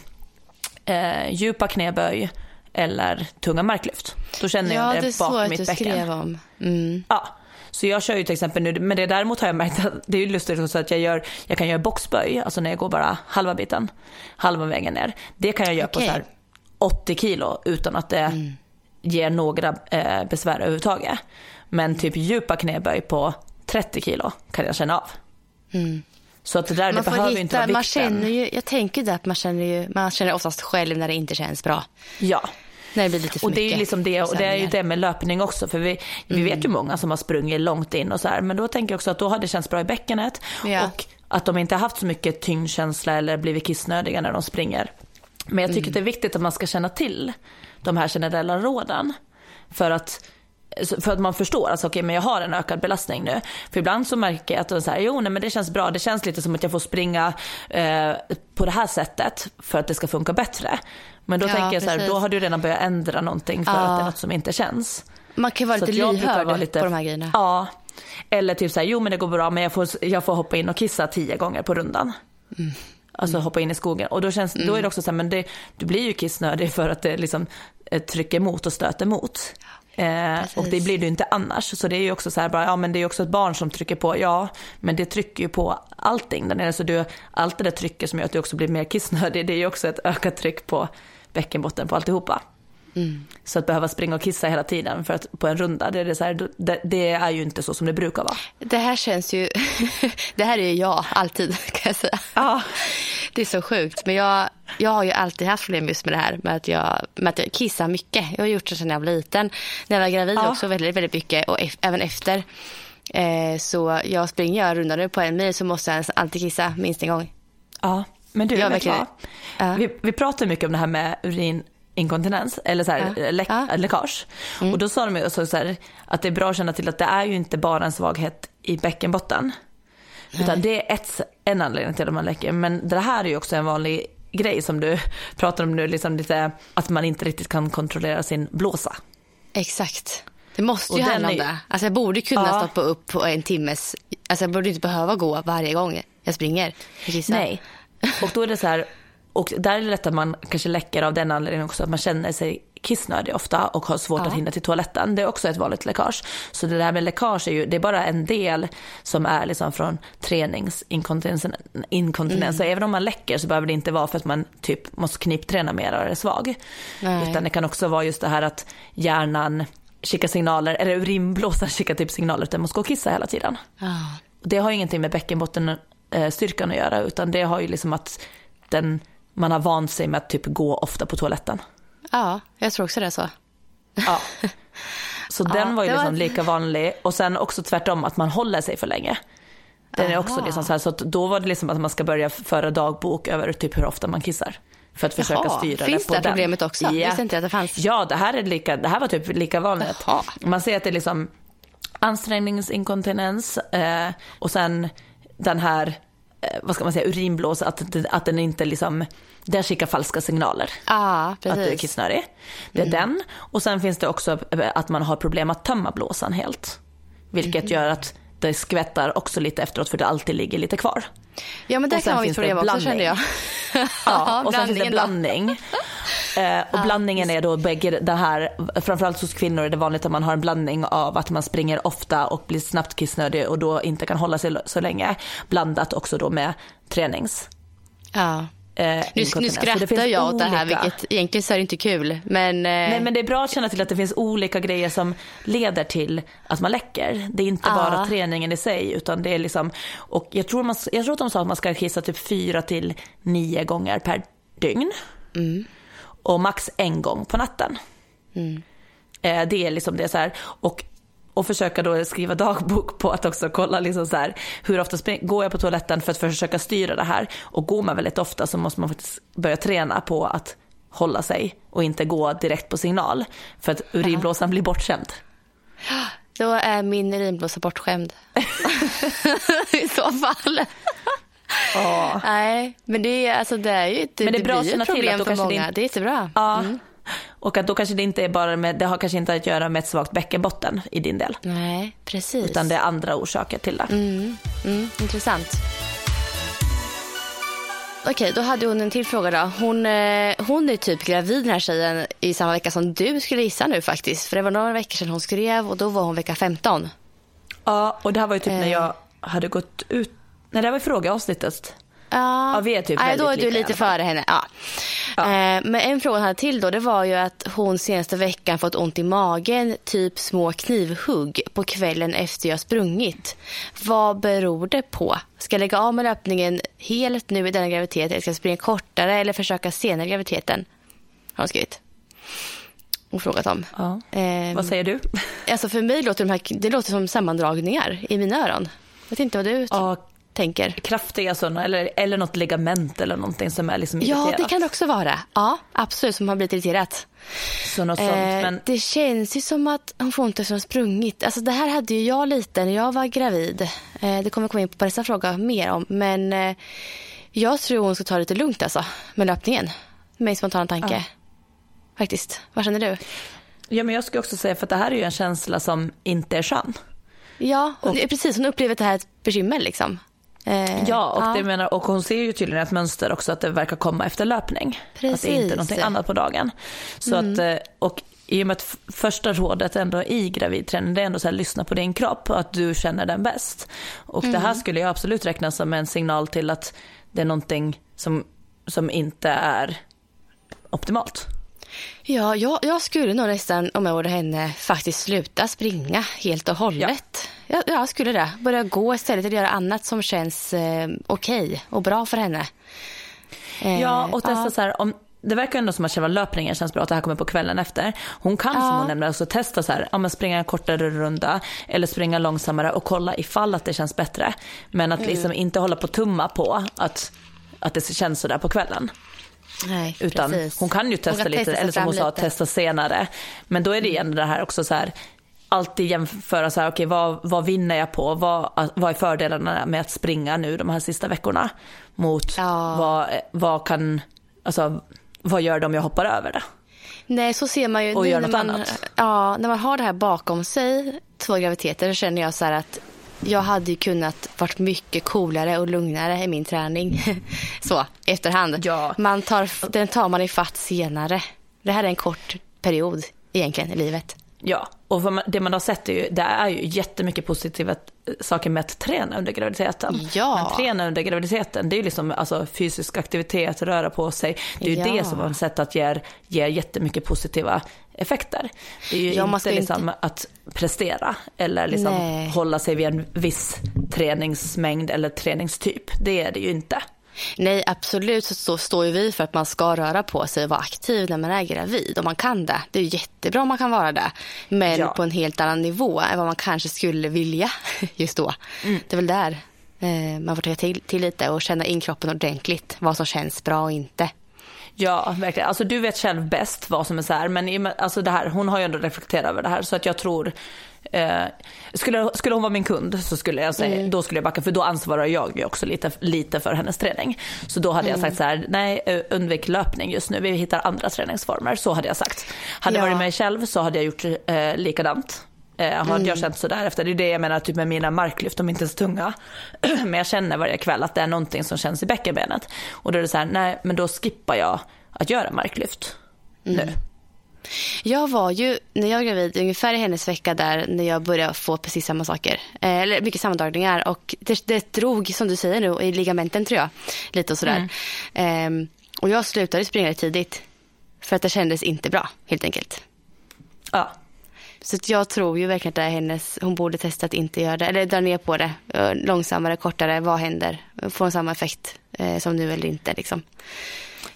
eh, djupa knäböj eller tunga marklyft. Då känner jag ja, det, bak mitt bäcken. Skrev om. Mm. Ja, så jag kör ju till exempel nu, men det däremot har jag märkt att det är lustigt också att jag, gör, jag kan göra boxböj, alltså när jag går bara halva biten, halva vägen ner. Det kan jag göra okay. på så här 80 kilo utan att det mm. ger några eh, besvär överhuvudtaget. Men typ djupa knäböj på 30 kilo kan jag känna av. Mm. Så att det där, man det behöver hitta, inte vara man känner ju, Jag tänker det att man känner ju, man känner oftast själv när det inte känns bra. Ja. När det blir lite för och det är mycket liksom det, och det är ju det med löpning också, för vi, vi vet ju många som har sprungit långt in och så här, men då tänker jag också att då har det känts bra i bäckenet Ja. och att de inte har haft så mycket tyngdkänsla eller blivit kissnödiga när de springer. Men jag tycker att det är viktigt att man ska känna till de här generella råden. För att, för att man förstår, alltså okej men jag har en ökad belastning nu. För ibland så märker jag att de säger, jo nej men det känns bra, det känns lite som att jag får springa eh, på det här sättet för att det ska funka bättre. Men då Ja, tänker jag så här, då har du redan börjat ändra någonting för Ja. att det är något som inte känns. Man kan ju vara Så lite lyhörd vara lite- på de här grejerna. Ja. Eller typ så här, jo men det går bra men jag får, jag får hoppa in och kissa tio gånger på rundan. Mm. Alltså hoppa in i skogen. Och då, känns, då är det också så här, men det, du blir ju kissnödig för att det liksom eh, trycker emot och stöter emot. Eh, och det blir du inte annars. Så det är ju också så här, bara, ja men det är ju också ett barn som trycker på, ja men det trycker ju på allting där nere. Så du, allt det där trycket som gör att du också blir mer kissnödig, det är ju också ett ökat tryck på bäckenbotten på alltihopa. Så att behöva springa och kissa hela tiden för att, på en runda, det är, det, här, det, det är ju inte så som det brukar vara. Det här känns ju... <laughs> det här är ju jag, alltid, <laughs> kan jag säga. Ja. Det är så sjukt. Men jag, jag har ju alltid haft problem just med det här med att jag, med att jag kissar mycket. Jag har gjort det sedan jag var liten. När jag var gravid Ja. också väldigt, väldigt mycket och ef- även efter. Eh, så jag springer jag rundar nu på en mil så måste jag alltid kissa minst en gång. Ja, men du, Ja, vet verkligen. Vi, vi pratar mycket om det här med urininkontinens, eller så här, Ja. läck, Ja. Mm. läckage. Och då sa de ju så så här, att det är bra att känna till att det är ju inte bara en svaghet i bäckenbotten. Utan det är ett, en anledning till att man läcker. Men det här är ju också en vanlig grej som du <laughs> pratar om nu, liksom lite, att man inte riktigt kan kontrollera sin blåsa. Exakt. Det måste ju handla om det. Alltså jag borde kunna Ja. stoppa upp på en timmes... Alltså jag borde inte behöva gå varje gång jag springer kissar. Nej. Och då är det så här, och där är det lätt att man kanske läcker av den anledningen också, att man känner sig kissnödig ofta och har svårt Ja. att hinna till toaletten. Det är också ett vanligt läckage. Så det där med läckage är ju, det är bara en del som är liksom från träningsinkontinens. Inkontinens. Så även om man läcker så behöver det inte vara för att man typ måste knipträna mer och är svag. Nej. Utan det kan också vara just det här att hjärnan skickar signaler, eller urinblåsan skickar typ signaler att den måste gå och kissa hela tiden. Ja. Det har ju ingenting med bäckenbottenstyrkan att göra utan det har ju liksom att den, man har vant sig med att typ gå ofta på toaletten. ja, jag tror också det är så. Ja. <laughs> Så den var ju det var- liksom lika vanlig och sen också tvärtom att man håller sig för länge. Den är också Aha. liksom så här, så då var det liksom att man ska börja föra dagbok över typ hur ofta man kissar. För att försöka Jaha, styra finns det på det här den. problemet också? Ja. Visste inte att det fanns. Ja, det här, är lika, det här var typ lika vanligt. Jaha. Man ser att det är liksom ansträngningsinkontinens eh, och sen den här, vad ska man säga, urinblås, att, att den inte liksom, den skickar falska signaler. Ja, Att du är. Mm. kissnödig. Det är den. Och sen finns det också eh, att man har problem att tömma blåsan helt. Vilket Mm. gör att det skvättar också lite efteråt för det alltid ligger lite kvar. Ja, men det kan vara mitt problem också kände jag. <laughs> Ja, och sen finns det blandning. Eh, och blandningen är då bägge det här, framförallt hos kvinnor är det vanligt att man har en blandning av att man springer ofta och blir snabbt kissnödig och då inte kan hålla sig så länge. Blandat också då med tränings. Ja. Eh, Nu, nu skrattar jag åt det här, vilket egentligen så är det inte kul. Men, eh, Nej men det är bra att känna till att det finns olika grejer som leder till att man läcker. Det är inte Ja. bara träningen i sig utan det är liksom, och jag tror, man, jag tror att de sa att man ska kissa typ fyra till nio gånger per dygn. Och max en gång på natten. Eh, det är liksom det så här. Och, och försöka då skriva dagbok på att också kolla liksom så här, hur ofta spring, går jag på toaletten för att försöka styra det här. Och går man väldigt ofta så måste man faktiskt börja träna på att hålla sig och inte gå direkt på signal. För att urinblåsan blir bortskämd. <gasps> Då är min urinblåsa bortskämd. <laughs> I så fall. <laughs> Ja. Nej, men det är, alltså, det är ju ett, Men det är bra att blir ett till problem att då för kanske det många. inte- Det är jättebra. Ja. Och att då kanske det inte är bara med, det har kanske inte att göra med ett svagt bäckenbotten i din del. Nej, precis. Utan det är andra orsaker till det. Mm, intressant. Okej, då hade hon en till fråga då. Hon, eh, hon är typ gravid den här tjejen i samma vecka som du skulle gissa nu faktiskt. För det var några veckor sedan hon skrev och då var hon vecka 15. Ja, och det här var ju typ när Eh. jag hade gått ut, nej det här var frågeavsnittet. Ja, Ja, vi är typ Nej, då är du lite före henne. Ja. Eh, men en fråga hade till då, det var ju att hon senaste veckan fått ont i magen, typ små knivhugg på kvällen efter jag sprungit. Vad beror det på? Ska jag lägga av med löpningen helt nu i denna graviditet eller ska jag springa kortare eller försöka senare i graviditeten? Har hon skrivit. och frågat om. Ja. Eh, Vad säger du? Alltså för mig låter de här, det låter som sammandragningar i mina öron. Jag vet inte vad du Ja, tänker. kraftiga sådana eller, eller något ligament eller någonting som är liksom Ja, irriterat. det kan det också vara. Ja, absolut, som har blivit irriterat. Så något sånt. Eh, Men Det känns ju som att hon får ont eftersom hon sprungit. Alltså det här hade ju jag lite när jag var gravid. Eh, det kommer jag komma in på nästa fråga mer om. Men eh, jag tror hon ska ta det lite lugnt alltså, med löpningen. Min spontana tanke. Ja. Faktiskt. Vad känner du? Ja, men jag skulle också säga, för att det här är ju en känsla som inte är skön. Ja, är precis. Hon upplever det här är ett bekymmer liksom. Eh, Ja, och, Det menar, och hon ser ju tydligen ett mönster också att det verkar komma efter löpning. Att det inte är Precis. någonting annat på dagen. Så att, eh, och i och med att första rådet ändå i gravidträning det är ändå så här, lyssna på din kropp och att du känner den bäst. Och det här skulle jag absolut räkna som en signal till att det är någonting som, som inte är optimalt. Ja, jag, jag skulle nog nästan om jag vore henne faktiskt sluta springa helt och hållet. Ja. Jag, jag skulle det. Börja gå istället eller göra annat som känns eh, okej och bra för henne. Eh, Ja, och testa ja. så här, om, det verkar ändå som att själva löpningen känns bra, att det här kommer på kvällen efter. Hon kan som Ja. hon nämnde också testa så här, ja, men springa en kortare runda eller springa långsammare och kolla ifall att det känns bättre. Men att liksom inte hålla på och tumma på att, att det känns sådär på kvällen. Nej, Utan precis. hon kan ju testa kan lite, sig eller som hon sa, lite. testa senare. Men då är det igen det här också så här, alltid jämföra så här, okej vad, vad vinner jag på? Vad, vad är fördelarna med att springa nu de här sista veckorna? Mot Ja. vad, vad kan, alltså vad gör det om jag hoppar över det? Nej, så ser man ju Och gör när något man, annat. Ja, när man har det här bakom sig, två graviditeter, så känner jag så här att jag hade ju kunnat varit mycket coolare och lugnare i min träning. <laughs> så, efterhand. Ja. Man tar, den tar man i fatt senare. Det här är en kort period egentligen i livet. Ja, och man, det man har sett är ju, det är ju jättemycket positiva saker med att träna under graviditeten. Ja. Men träna under graviditeten, det är ju liksom alltså, fysisk aktivitet, röra på sig. Det är ju Ja. det som man har sett att ger, ger jättemycket positiva effekter. Det är ju Ja, inte ska inte- liksom att prestera eller liksom Nej. hålla sig vid en viss träningsmängd eller träningstyp. Det är det ju inte. Nej, absolut så, står ju vi för att man ska röra på sig och vara aktiv när man är gravid. Om man kan det. Det är jättebra om man kan vara det. Men Ja. på en helt annan nivå än vad man kanske skulle vilja <laughs> just då. Det är väl där eh, man får ta till, till lite och känna in kroppen ordentligt. Vad som känns bra och inte. Ja, verkligen. Alltså du vet själv bäst vad som är så här, men och alltså det här, hon har ju ändå reflekterat över det här så att jag tror eh, skulle, skulle hon vara min kund så skulle jag säga, då skulle jag backa för då ansvarar jag ju också lite, lite för hennes träning. Så då hade jag sagt så här, nej eh, undvik löpning just nu, vi hittar andra träningsformer. Så hade jag sagt. Hade jag Ja. varit mig själv så hade jag gjort eh, likadant. Eh, har jag känt sådär efter, det är det jag menar typ med mina marklyft, de är inte ens tunga. <clears throat> men jag känner varje kväll att det är någonting som känns i bäckenbenet. Och då är det så här, nej men då skippar jag att göra marklyft nu. Jag var ju, när jag var gravid, ungefär i hennes vecka där när jag började få precis samma saker. Eh, eller mycket sammandragningar och det, det drog, som du säger nu, i ligamenten tror jag. Lite och sådär. Ehm, och jag slutade springa tidigt. För att det kändes inte bra, helt enkelt. Ja. Så jag tror ju verkligen att det är hennes, hon borde testa att inte göra det. Eller dra ner på det. Eh, Långsammare, kortare, vad händer? Får samma effekt eh, som nu eller inte liksom.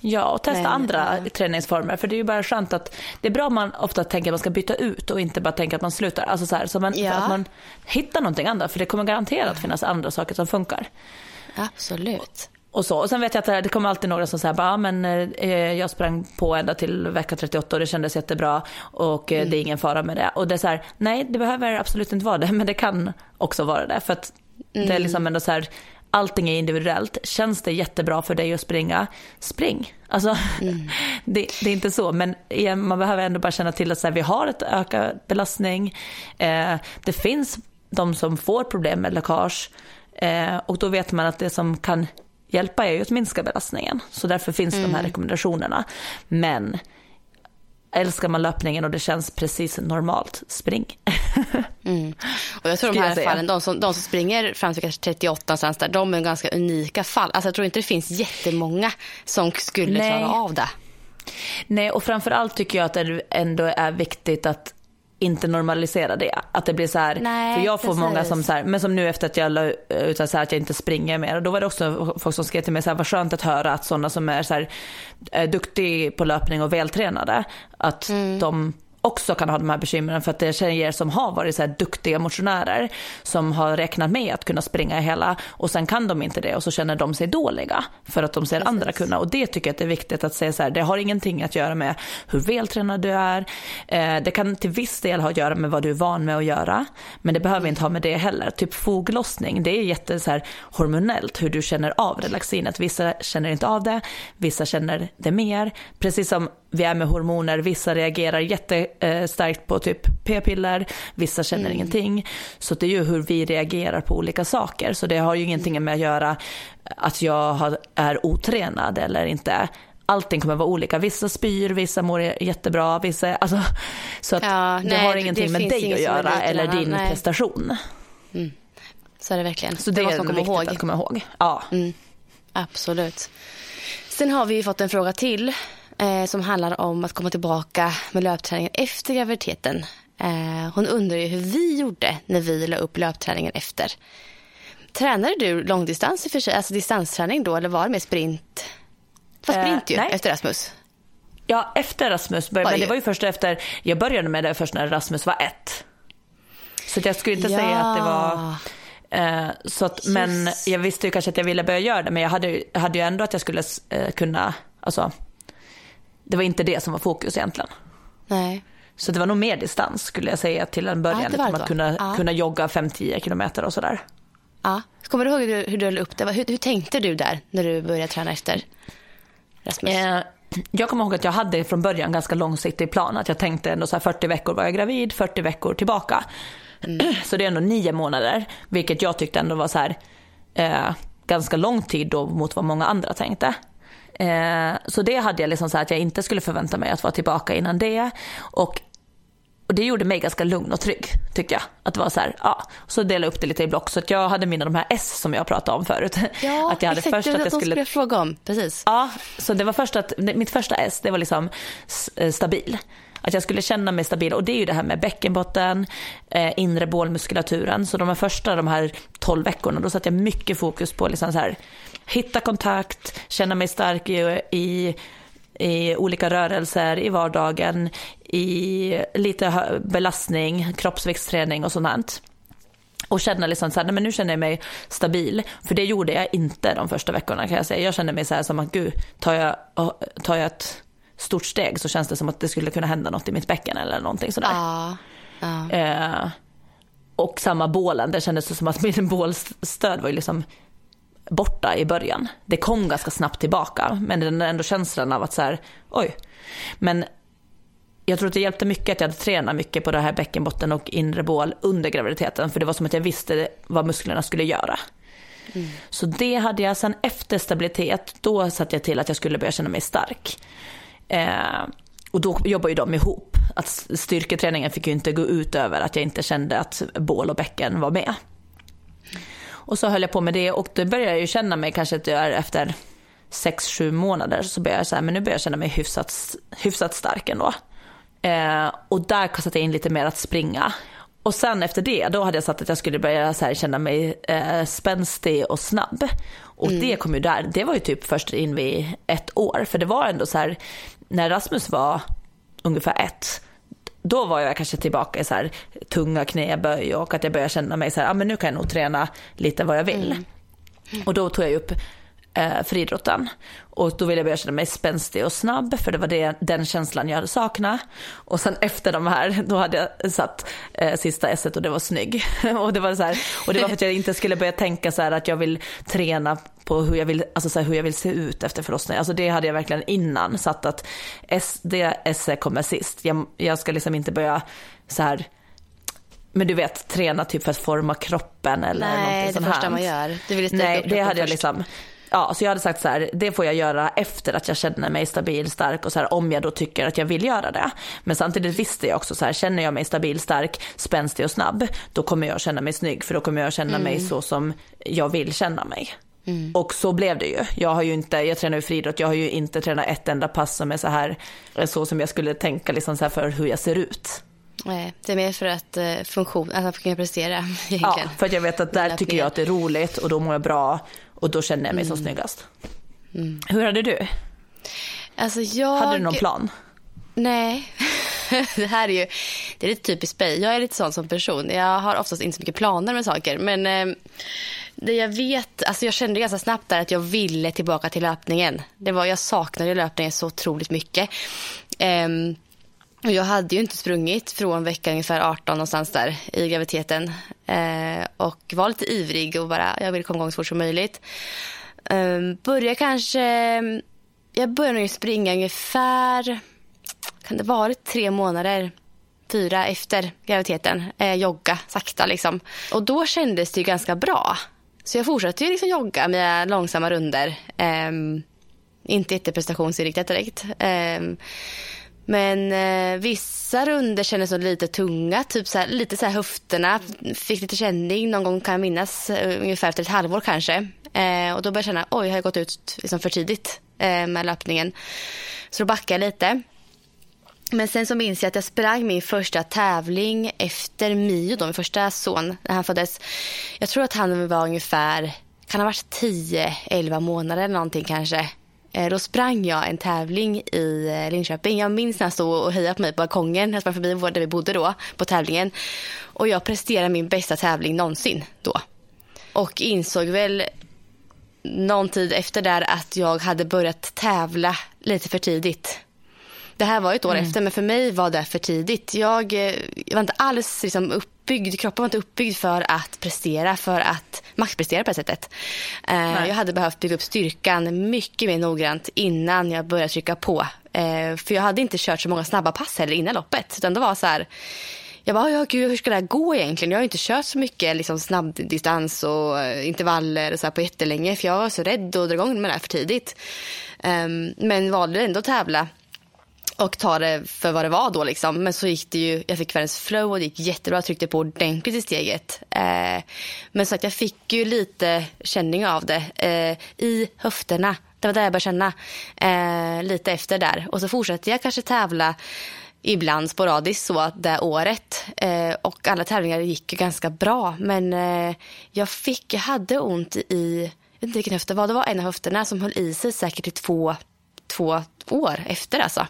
Ja, och testa Men, andra ja. träningsformer. För det är ju bara skönt att det är bra om man ofta tänker att man ska byta ut och inte bara tänka att man slutar. Alltså så här, så man, Ja. att man hittar någonting annat. För det kommer garanterat finnas andra saker som funkar. Absolut. Och, så. och sen vet jag att det, kommer alltid några som säger bara, men eh, jag sprang på ända till vecka 38 och det kändes jättebra och eh, det är ingen fara med det. Och det är så här, nej det behöver absolut inte vara det, <laughs> men det kan också vara det. För att det är liksom ändå så här, allting är individuellt. Känns det jättebra för dig att springa, spring. Alltså, <laughs> det, det är inte så, men igen, man behöver ändå bara känna till att så här, vi har ett ökad belastning. Eh, det finns de som får problem med läckage eh, och då vet man att det som kan hjälpa är ju att minska belastningen. Så därför finns de här rekommendationerna. Men älskar man löpningen och det känns precis normalt, spring. <laughs> Mm. Och jag tror de här fallen, de som, de som springer fram till kanske 38 någonstans där, de är ganska unika fall. Alltså jag tror inte det finns jättemånga som skulle Nej. klara av det. Nej, och framförallt tycker jag att det ändå är viktigt att inte normalisera det. Att det blir så här, Nej, för jag får precis. många som så här, men som nu efter att jag la ut så här, att jag inte springer mer. Och då var det också folk som skrev till mig så här, vad skönt att höra att sådana som är så här, är duktig på löpning och vältränade, att Mm. de också kan ha de här bekymren för att det är tjejer som har varit så duktiga motionärer som har räknat med att kunna springa hela och sen kan de inte det och så känner de sig dåliga för att de ser Precis. andra kunna och det tycker jag att det är viktigt att säga så här, det har ingenting att göra med hur vältränad du är, eh, det kan till viss del ha att göra med vad du är van med att göra men det behöver inte ha med det heller. Typ foglossning, det är jätte så här, hormonellt hur du känner av relaxinet. Vissa känner inte av det, vissa känner det mer. Precis som vi är med hormoner, vissa reagerar jättestarkt på typ p-piller, vissa känner mm. ingenting. Så det är ju hur vi reagerar på olika saker. Så det har ju ingenting med att göra att jag är otränad eller inte. Allting kommer vara olika. Vissa spyr, vissa mår jättebra, vissa... Alltså, så att ja, det nej, har ingenting med dig att göra eller din nej. prestation. Mm. Så är det verkligen. Så det, det är viktigt ihåg. att komma ihåg. Ja. Mm. Absolut. Sen har vi fått en fråga till eh, som handlar om att komma tillbaka med löpträningen efter graviditeten. Eh, hon undrar ju hur vi gjorde när vi la upp löpträningen efter. Tränade du långdistans i för sig, alltså distansträning då eller var det mer sprint? Det var sprint eh, ju nej. efter Rasmus. Ja, efter Rasmus. Men det var ju först efter, jag började med det först när Rasmus var ett. Så jag skulle inte ja. säga att det var Eh, så att, men jag visste ju kanske att jag ville börja göra det men jag hade, hade ju ändå att jag skulle eh, kunna, alltså det var inte det som var fokus egentligen. Nej. Så det var nog mer distans skulle jag säga till en början. Ja, liksom att kunna, ja. kunna jogga 5-10 kilometer och sådär. Ja. Kommer du ihåg hur du, hur du upp det? Hur, hur tänkte du där när du började träna efter Rasmus? Eh, jag kommer ihåg att jag hade från början ganska långsiktig plan. Att jag tänkte ändå så här 40 veckor var jag gravid, 40 veckor tillbaka. Mm. <clears throat> Så det är ändå nio månader, vilket jag tyckte ändå var så här, eh, ganska lång tid då mot vad många andra tänkte. Eh, så det hade jag liksom så att jag inte skulle förvänta mig att vara tillbaka innan det. Och, och det gjorde mig ganska lugn och trygg tycker jag. Att det var så här, ja. Så delade jag upp det lite i block. Så att jag hade mina de här S som jag pratade om förut. Ja, <laughs> att jag hade exakt. Först att jag skulle... skulle fråga om. Precis. Ja, så det var först att, mitt första S det var liksom eh, stabil. Att jag skulle känna mig stabil och det är ju det här med bäckenbotten, eh, inre bålmuskulaturen. Så de här första, de här 12 veckorna, då satte jag mycket fokus på liksom så här, hitta kontakt, känna mig stark i, i i olika rörelser i vardagen, i lite belastning, kroppsviktsträning och sånt. Och känna liksom så här, nej men nu känner jag mig stabil. För det gjorde jag inte de första veckorna kan jag säga. Jag kände mig så här som att gud, tar jag, tar jag ett stort steg så känns det som att det skulle kunna hända något i mitt bäcken eller någonting sådär. Ja, ja. Eh, och samma bålen, det kändes som att min <laughs> bålstöd var ju liksom borta i början. Det kom ganska snabbt tillbaka, men den ändå känslan av att så här, oj. Men jag tror att det hjälpte mycket att jag hade tränat mycket på det här bäckenbotten och inre bål under graviditeten, för det var som att jag visste vad musklerna skulle göra. Mm. Så det hade jag sen efter stabilitet, då satte jag till att jag skulle börja känna mig stark. Eh, och då jobbar ju de ihop. Att styrketräningen fick ju inte gå ut över att jag inte kände att bål och bäcken var med. Och så höll jag på med det och då började jag ju känna mig kanske att jag efter 6-7 månader så började jag säga men nu börjar jag känna mig hyfsat, hyfsat stark ändå. Eh, och där kastade jag in lite mer att springa. Och sen efter det, då hade jag satt att jag skulle börja så här, känna mig eh, spänstig och snabb. Och mm. det kom ju där, det var ju typ först in vid ett år. För det var ändå så här, när Rasmus var ungefär ett, då var jag kanske tillbaka i så här, tunga knäböj och att jag började känna mig så här, ah, men nu kan jag nog träna lite vad jag vill. Mm. Och då tog jag upp eh, friidrotten. Och då ville jag börja känna mig spänstig och snabb för det var det, den känslan jag hade saknat. Och sen efter de här, då hade jag satt eh, sista s och det var snygg. <laughs> och, det var så här, och det var för att jag inte skulle börja tänka så här att jag vill träna på hur jag vill, alltså så här, hur jag vill se ut efter förlossningen. Alltså det hade jag verkligen innan satt att S, det S kommer sist. Jag, jag ska liksom inte börja så här men du vet, träna typ för att forma kroppen eller Nej, någonting sånt Nej, det första man gör. Du vill Nej, det hade jag liksom ja, så jag hade sagt så här, det får jag göra efter att jag känner mig stabil, stark och så här, om jag då tycker att jag vill göra det. Men samtidigt visste jag också så här, känner jag mig stabil, stark, spänstig och snabb, då kommer jag känna mig snygg, för då kommer jag känna mm. mig så som jag vill känna mig. Mm. Och så blev det ju. Jag har ju inte, jag tränar ju friidrott, jag har ju inte tränat ett enda pass som är så här, så som jag skulle tänka liksom så här för hur jag ser ut. Nej, det är mer för att eh, funktion, att kunna prestera <laughs> egentligen. Ja, för att jag vet att där tycker jag att det är roligt och då mår jag bra och då känner jag mig mm. som snyggast. Mm. Hur hade du? Alltså jag... Hade du någon plan? Nej. <laughs> det här är ju det är lite typiskt mig. Jag är lite sån som person. Jag har oftast inte så mycket planer med saker. Men eh, det jag vet, alltså jag kände ganska snabbt där att jag ville tillbaka till löpningen. Det var, jag saknade löpningen så otroligt mycket. Eh, och jag hade ju inte sprungit från vecka ungefär 18 någonstans där i graviditeten. Eh, och var lite ivrig och bara, jag vill komma igång så fort som möjligt. Eh, började kanske, jag började nog springa ungefär, kan det varit tre månader, fyra efter graviditeten. Eh, jogga sakta liksom. Och då kändes det ju ganska bra. Så jag fortsatte ju liksom jogga med långsamma runder. Eh, inte jätteprestationsinriktat direkt. Eh, men eh, vissa runder kändes som lite tunga, typ så här, lite så här höfterna. Fick lite känning någon gång kan jag minnas, eh, ungefär efter ett halvår kanske. Eh, och då började jag känna, oj, har jag gått ut liksom för tidigt eh, med löpningen. Så då backade jag lite. Men sen så minns jag att jag sprang min första tävling efter Mio, då, min första son, när han föddes. Jag tror att han var ungefär, kan ha varit 10-11 månader eller någonting kanske. Eh, då sprang jag en tävling i eh, Linköping. Jag minns när han stod och hejade på mig på balkongen. Jag sprang förbi där vi bodde då på tävlingen. Och jag presterade min bästa tävling någonsin då. Och insåg väl någon tid efter där att jag hade börjat tävla lite för tidigt. Det här var ett år mm. efter, men för mig var det för tidigt. Jag, jag eh, var inte alls liksom uppbyggd, kroppen var inte uppbyggd för att prestera, för att maxprestera på det sättet. Uh, jag hade behövt bygga upp styrkan mycket mer noggrant innan jag började trycka på. Uh, för jag hade inte kört så många snabba pass heller innan loppet. Utan det var så här, jag bara, ja, gud, hur ska det här gå egentligen? Jag har inte kört så mycket liksom, snabbdistans och intervaller och så på jättelänge. För jag var så rädd att dra igång med det här för tidigt. Um, men valde ändå att tävla och ta det för vad det var då liksom. Men så gick det ju, jag fick världens flow och det gick jättebra. Jag tryckte på ordentligt i steget. Eh, men så att jag fick ju lite känning av det eh, i höfterna. Det var där jag började känna eh, lite efter där. Och så fortsatte jag kanske tävla ibland sporadiskt så det året. Eh, och alla tävlingar gick ju ganska bra. Men eh, jag fick, jag hade ont i, jag vet inte vilken höft det var. Det var en av höfterna som höll i sig säkert i två, två år efter alltså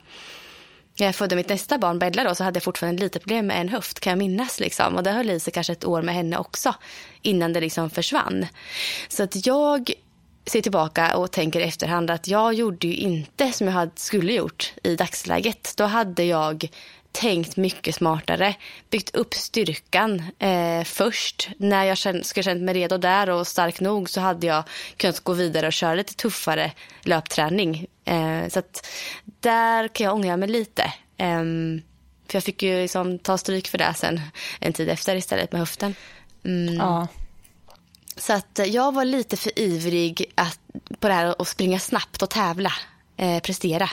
när jag födde mitt nästa barn, Bella, då, så hade jag fortfarande lite problem med en höft kan jag minnas. Liksom. Och det höll i sig kanske ett år med henne också innan det liksom försvann. Så att jag ser tillbaka och tänker i efterhand att jag gjorde ju inte som jag skulle gjort i dagsläget. Då hade jag tänkt mycket smartare, byggt upp styrkan eh, först. När jag känt, skulle känt mig redo där och stark nog så hade jag kunnat gå vidare och köra lite tuffare löpträning. Eh, så att där kan jag ångra mig lite. Eh, för jag fick ju liksom ta stryk för det sen en tid efter istället med höften. Mm. Ja. Så att jag var lite för ivrig att, på det här att springa snabbt och tävla, eh, prestera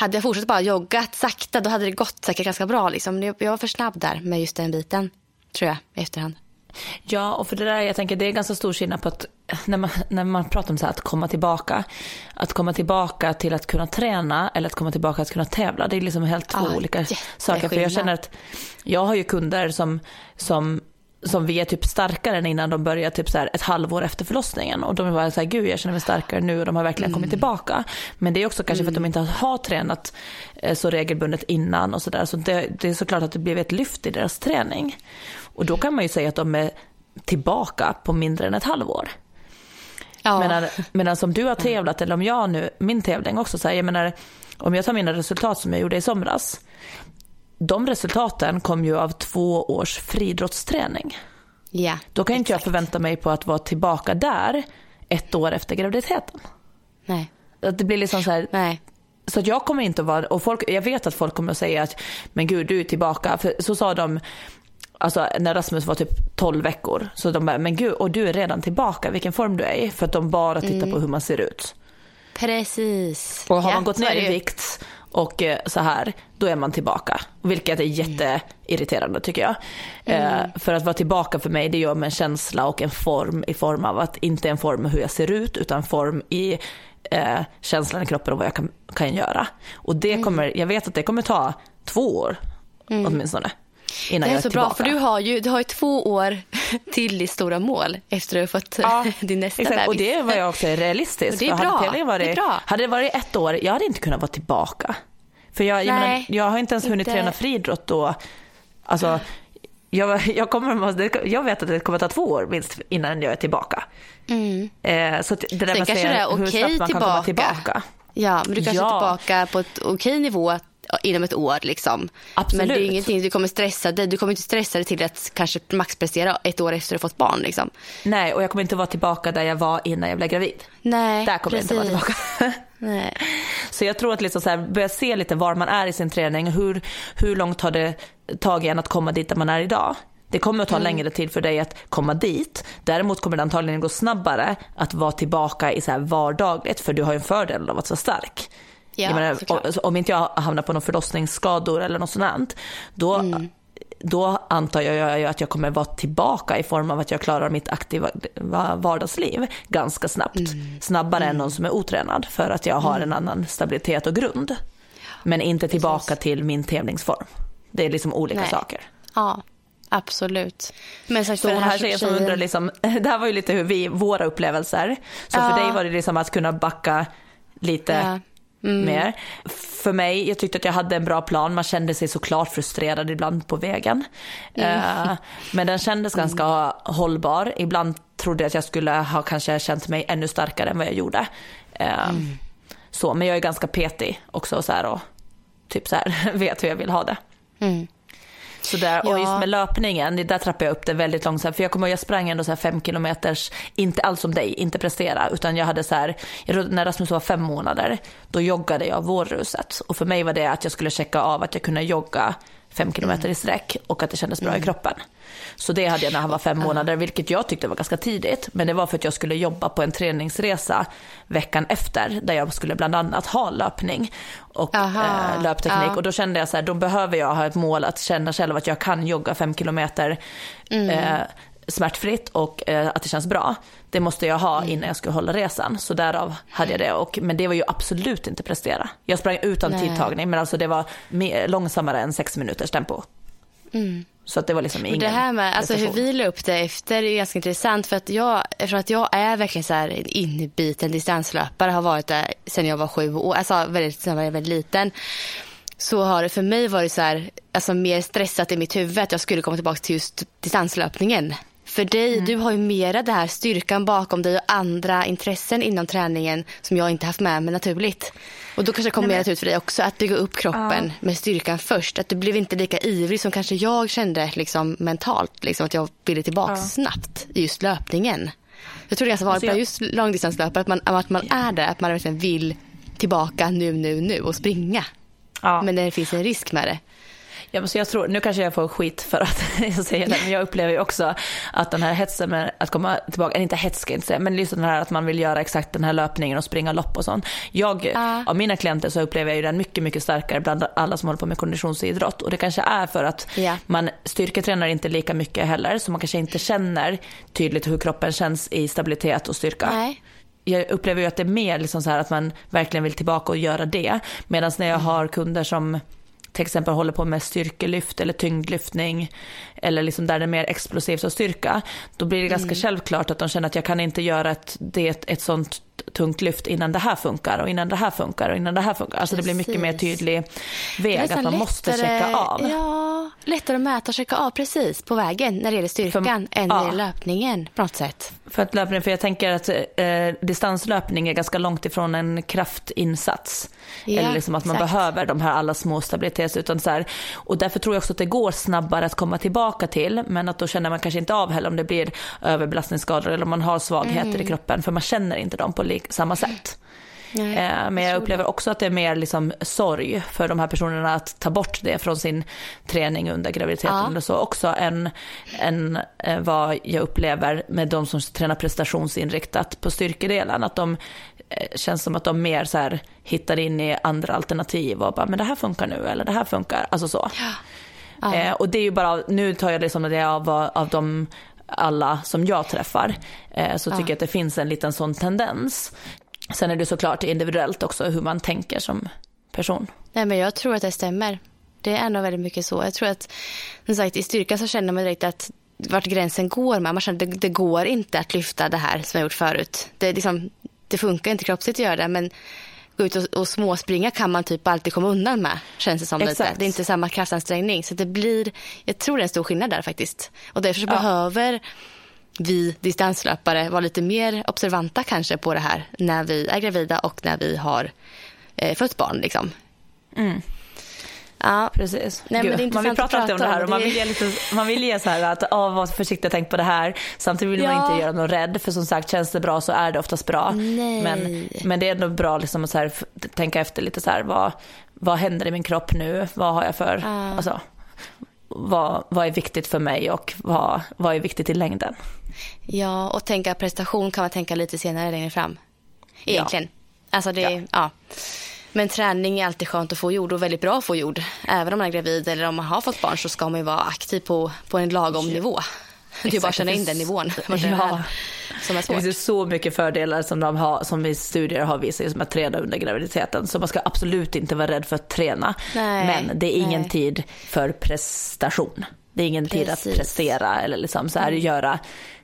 hade jag fortsatt bara joggat sakta då hade det gått säkert ganska bra. Liksom. Jag var för snabb där med just den biten, tror jag, i efterhand. Ja, och för det där, jag tänker det är ganska stor skillnad på att när man, när man pratar om så här, att komma tillbaka, att komma tillbaka till att kunna träna eller att komma tillbaka till att kunna tävla. Det är liksom helt två ah, olika saker. För jag känner att jag har ju kunder som, som som vi är typ starkare än innan de börjar typ så här ett halvår efter förlossningen. Och de är bara så här, gud jag känner mig starkare nu och de har verkligen mm. kommit tillbaka. Men det är också kanske för att de mm. inte har tränat eh, så regelbundet innan och sådär. Så, så det, det, är såklart att det blev ett lyft i deras träning. Och då kan man ju säga att de är tillbaka på mindre än ett halvår. Ja. Medan, medan som du har tävlat, eller om jag nu, min tävling också, så här, jag menar, om jag tar mina resultat som jag gjorde i somras, de resultaten kom ju av två års friidrottsträning. Ja, Då kan inte jag förvänta mig på att vara tillbaka där ett år efter graviditeten. Nej. Att det blir liksom så här, Nej. Så att jag kommer inte att vara, och folk, jag vet att folk kommer att säga att men gud du är tillbaka. För så sa de alltså när Rasmus var typ 12 veckor. Så de bara, men gud, och du är redan tillbaka, vilken form du är i. För att de bara tittar mm. på hur man ser ut. Precis. Och har ja, man gått ner i vikt och eh, så här, då är man tillbaka. Vilket är jätteirriterande tycker jag. Eh, mm. för att vara tillbaka för mig det gör mig en känsla och en form i form av att inte en form hur jag ser ut utan form i eh, känslan i kroppen och vad jag kan, kan göra. Och det mm. kommer, jag vet att det kommer ta två år mm. åtminstone. Innan det är, är så bra för du har ju du har ju två år <laughs> till ditt stora mål efter att du har fått ja, <laughs> din nästa exakt. bebis. Och det var jag också realistiskt. <laughs> Det är bra. Hade, varit, det är bra. hade det varit ett år, jag hade inte kunnat vara tillbaka. För jag, jag, menar, jag har inte ens hunnit inte... träna friidrott då. Alltså, jag, jag, kommer, jag vet att det kommer att ta två år minst innan jag är tillbaka. Mm. Eh, så det där Sen kanske det är okej okay tillbaka. tillbaka. Ja, men du kanske ja. är tillbaka på ett okej nivå inom ett år. Liksom. Absolut. Men det är ingenting du kommer stressa dig. Du kommer inte stressa dig till att kanske maxprestera ett år efter att du fått barn. Liksom. Nej, och jag kommer inte vara tillbaka där jag var innan jag blev gravid. Nej, Där kommer precis. jag inte vara tillbaka. <laughs> Nej. Så jag tror att liksom så här, börja se lite var man är i sin träning. Hur, hur långt har det tagit en att komma dit där man är idag? Det kommer att ta mm. längre tid för dig att komma dit. Däremot kommer det antagligen gå snabbare att vara tillbaka i så här vardagligt för du har ju en fördel av att vara stark. Ja, menar, om inte jag hamnar på någon förlossningsskador eller något sånt, då, mm. då antar jag att jag kommer vara tillbaka i form av att jag klarar mitt aktiva vardagsliv ganska snabbt. Mm. Snabbare mm. än någon som är otränad för att jag har en mm. annan stabilitet och grund. Men inte tillbaka Precis. till min tävlingsform. Det är liksom olika Nej. saker. Ja, Absolut. Men sagt, för så här tjejer som undrar, liksom, <laughs> det här var ju lite hur vi, våra upplevelser. Så ja. för dig var det liksom att kunna backa lite ja. Mm. mer. För mig, jag tyckte att jag hade en bra plan. Man kände sig såklart frustrerad ibland på vägen. Mm. Uh, men den kändes mm. ganska hållbar. Ibland trodde jag att jag skulle ha kanske känt mig ännu starkare än vad jag gjorde. Uh, så, men jag är ganska petig också så här, och typ så här, <laughs> vet hur jag vill ha det. Mm. Så där, ja. Och just med löpningen, där trappade jag upp det väldigt långsamt. För jag kommer ihåg, jag sprang ändå så här fem kilometers, inte alls som dig, inte prestera. Utan jag hade så här, när Rasmus var fem månader, då joggade jag vårruset. Och för mig var det att jag skulle checka av att jag kunde jogga fem kilometer i sträck och att det kändes bra i mm. kroppen. Så det hade jag när han var fem månader, vilket jag tyckte var ganska tidigt. Men det var för att jag skulle jobba på en träningsresa veckan efter, där jag skulle bland annat ha löpning och eh, löpteknik. Ja. Och då kände jag så här, då behöver jag ha ett mål att känna själv att jag kan jogga fem kilometer mm. eh, smärtfritt och eh, att det känns bra. Det måste jag ha mm. innan jag skulle hålla resan. Så därav hade jag det. Och, men det var ju absolut inte prestera. Jag sprang utan Nej. tidtagning men alltså det var mer, långsammare än sex minuters tempo. Mm. Så att det var liksom ingen Det här med alltså, hur vi la upp det efter är ganska intressant för att jag, eftersom att jag är verkligen så här inbiten distanslöpare, har varit det sedan jag var sju år, alltså väldigt, sedan jag var väldigt liten så har det för mig varit så här, alltså mer stressat i mitt huvud att jag skulle komma tillbaka till just distanslöpningen. För dig, mm. du har ju mera det här styrkan bakom dig och andra intressen inom träningen som jag inte haft med mig naturligt. Och då kanske det kommer mer ut för dig också att bygga upp kroppen ja. med styrkan först. Att du blev inte lika ivrig som kanske jag kände liksom, mentalt. Liksom, att jag ville tillbaka ja. snabbt i just löpningen. Jag tror det är ganska vanligt alltså just långdistanslöpare att man, att man är där, att man verkligen vill tillbaka nu, nu, nu och springa. Ja. Men det finns en risk med det. Ja, men så jag tror, nu kanske jag får skit för att <laughs> jag säger det, men jag upplever ju också att den här hetsen med att komma tillbaka, eller inte hets ska jag inte säga, men just den här att man vill göra exakt den här löpningen och springa lopp och sånt. Jag, uh. av mina klienter så upplever jag ju den mycket, mycket starkare bland alla som håller på med konditionsidrott. Och det kanske är för att yeah. man styrketränar inte lika mycket heller, så man kanske inte känner tydligt hur kroppen känns i stabilitet och styrka. Nej jag upplever ju att det är mer liksom så att man verkligen vill tillbaka och göra det. Medan när jag mm. har kunder som till exempel håller på med styrkelyft eller tyngdlyftning eller liksom där det är mer explosivt och styrka, då blir det ganska mm. självklart att de känner att jag kan inte göra ett, det, ett sånt tungt lyft innan det här funkar och innan det här funkar och innan det här funkar. Alltså Precis. det blir mycket mer tydlig väg att man lättare, måste checka av. Ja, lättare att mäta och checka av precis på vägen när det gäller styrkan för, än när det gäller löpningen på något sätt. För att löpning, för jag tänker att eh, distanslöpning är ganska långt ifrån en kraftinsats. Ja, Eller liksom att man exakt. behöver de här alla små stabilitets utan så här, Och därför tror jag också att det går snabbare att komma tillbaka till. Men att då känner man kanske inte av heller om det blir överbelastningsskador eller om man har svagheter mm. i kroppen. För man känner inte dem på samma sätt. Nej, eh, men jag upplever också att det är mer liksom sorg för de här personerna att ta bort det från sin träning under graviditeten. Ja. så också än, än eh, vad jag upplever med de som tränar prestationsinriktat på styrkedelen. Att de eh, känns som att de mer så här hittar in i andra alternativ och bara, men det här funkar nu eller det här funkar. Alltså så. Ja. Ja. och det är ju bara, nu tar jag det som det av, av de alla som jag träffar så tycker jag att det finns en liten sån tendens. Sen är det såklart individuellt också hur man tänker som person. Nej, men jag tror att det stämmer. Det är nog väldigt mycket så. Jag tror att som sagt, i styrka så känner man direkt att vart gränsen går med. Man känner att det, det går inte att lyfta det här som jag gjort förut. Det, liksom, det funkar inte kroppsligt att göra det men gå ut och, och småspringa kan man typ alltid komma undan med. Känns det som Exakt. Det är inte samma kraftansträngning. Så det blir, jag tror det är en stor skillnad där faktiskt. Och därför så behöver vi distanslöpare vara lite mer observanta kanske på det här när vi är gravida och när vi har eh, fött barn. Liksom. Ja, Precis. Nej, men det är man vill prata alltid om det här och man vill ge, lite, man vill ge så här att oh, var försiktig, tänk på det här. Samtidigt vill man Ja. inte göra någon rädd för som sagt känns det bra så är det oftast bra. Nej. Men, men det är ändå bra liksom att så här, tänka efter lite så här vad, vad händer i min kropp nu? Vad har jag för, alltså, vad, vad är viktigt för mig och vad, vad är viktigt i längden? Ja, och tänka prestation kan man tänka lite senare längre fram. Egentligen. Alltså det, ja. Men träning är alltid skönt att få gjord och väldigt bra att få gjord. Även om man är gravid eller om man har fått barn så ska man ju vara aktiv på, på en lagom nivå. <laughs> Det är bara att känna in den nivån. <laughs> Ja. är, som är Det finns så mycket fördelar som, de har, som i studier har visat som att träna under graviditeten. Så man ska absolut inte vara rädd för att träna. Nej, Men det är ingen nej. tid för prestation. Det är ingen tid att prestera eller liksom så här göra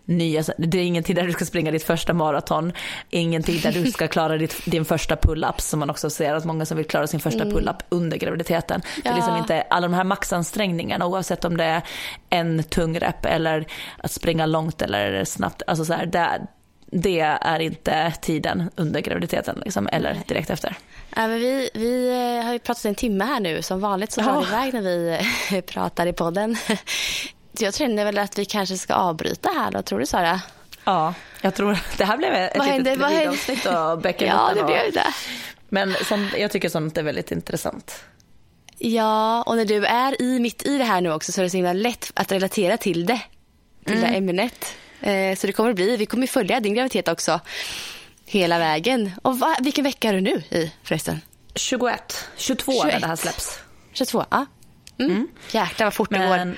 nya, det är ingen tid där du ska springa ditt första maraton, ingen tid där du ska <laughs> klara ditt, din första pull-up som man också ser att många som vill klara sin första pull-up under graviditeten. Det är liksom Ja. inte alla de här maxansträngningarna oavsett om det är en tung rep eller att springa långt eller snabbt, alltså så här, det, det är inte tiden under graviditeten liksom, eller direkt efter. Ja, men vi, vi eh, har ju pratat en timme här nu. Som vanligt så drar Ja. det iväg när vi <laughs> pratar i podden. Jag känner väl att vi kanske ska avbryta här då. Tror du Sara? Ja, jag tror det här blev ett Vad litet avsnitt <laughs> och bäcken Ja, det blev det. Men som, jag tycker sånt är väldigt intressant. Ja, och när du är i, mitt i det här nu också så är det så himla lätt att relatera till det. Till det här ämnet. Eh, så det kommer att bli, vi kommer följa din graviditet också. Hela vägen. Och va, vilken vecka är du nu i förresten? 21, 22 när 21. det här släpps. 22? Ja. Mm. Jäklar vad fort det går.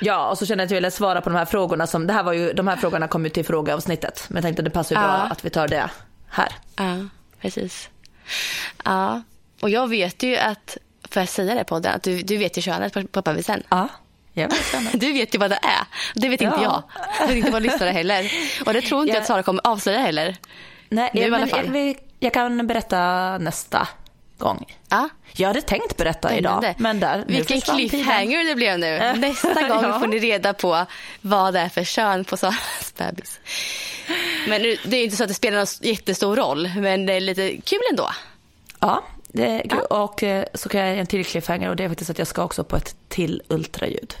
Ja, och så känner jag att jag ville svara på de här frågorna som, det här var ju, de här frågorna kom ju till frågeavsnittet. Men jag tänkte att det passar ju Ja. bra att vi tar det här. Ja, precis. Ja, och jag vet ju att, får jag säga det på podden, att du, du vet ju könet på pappavisen. Ja, jag vet sen. <laughs> Du vet ju vad det är. Det vet inte Ja. jag. Jag vet inte vad lyssnare heller. Och det tror inte jag Jag- att Sara kommer avslöja heller. Nej, Nu i men alla fall. Jag, jag kan berätta nästa gång. Ja, Jag hade tänkt berätta idag, spännande. men där, Vilken cliffhanger det blev nu. Nästa gång <laughs> Ja. får ni reda på vad det är för kön på Saras bebis. Men nu, det är inte så att det spelar någon jättestor roll, men det är lite kul ändå. Ja, det och eh, så kan jag ge en till cliffhanger och det är faktiskt att jag ska också på ett till ultraljud.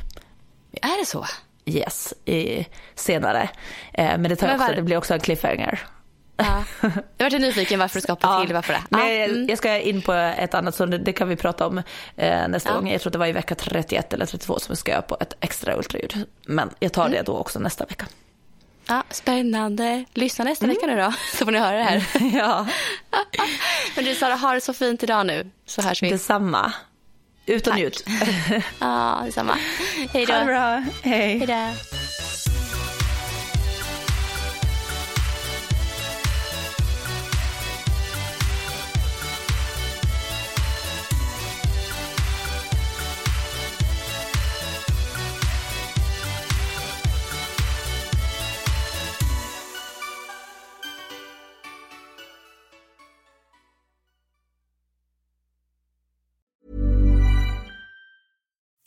Är det så? Yes, i, senare. Eh, men det, tar Men också, det blir också en cliffhanger. Ja. Jag vart nyfiken varför du ska hoppa till. Varför det? Ja, jag, mm. jag ska in på ett annat, så det, kan vi prata om eh, nästa Ja. gång. Jag tror att det var i vecka 31 eller 32 som jag ska göra på ett extra ultraljud. Men jag tar Mm. det då också nästa vecka. ja, spännande. Lyssna nästa Mm. vecka nu då, så får ni höra det här. <laughs> ja, <laughs> Men du Sara, ha det så fint idag nu, så hörs vi. detsamma. Ut och njut. <laughs> Ja, detsamma. Hej då. Ha det bra. Hej. Hej då.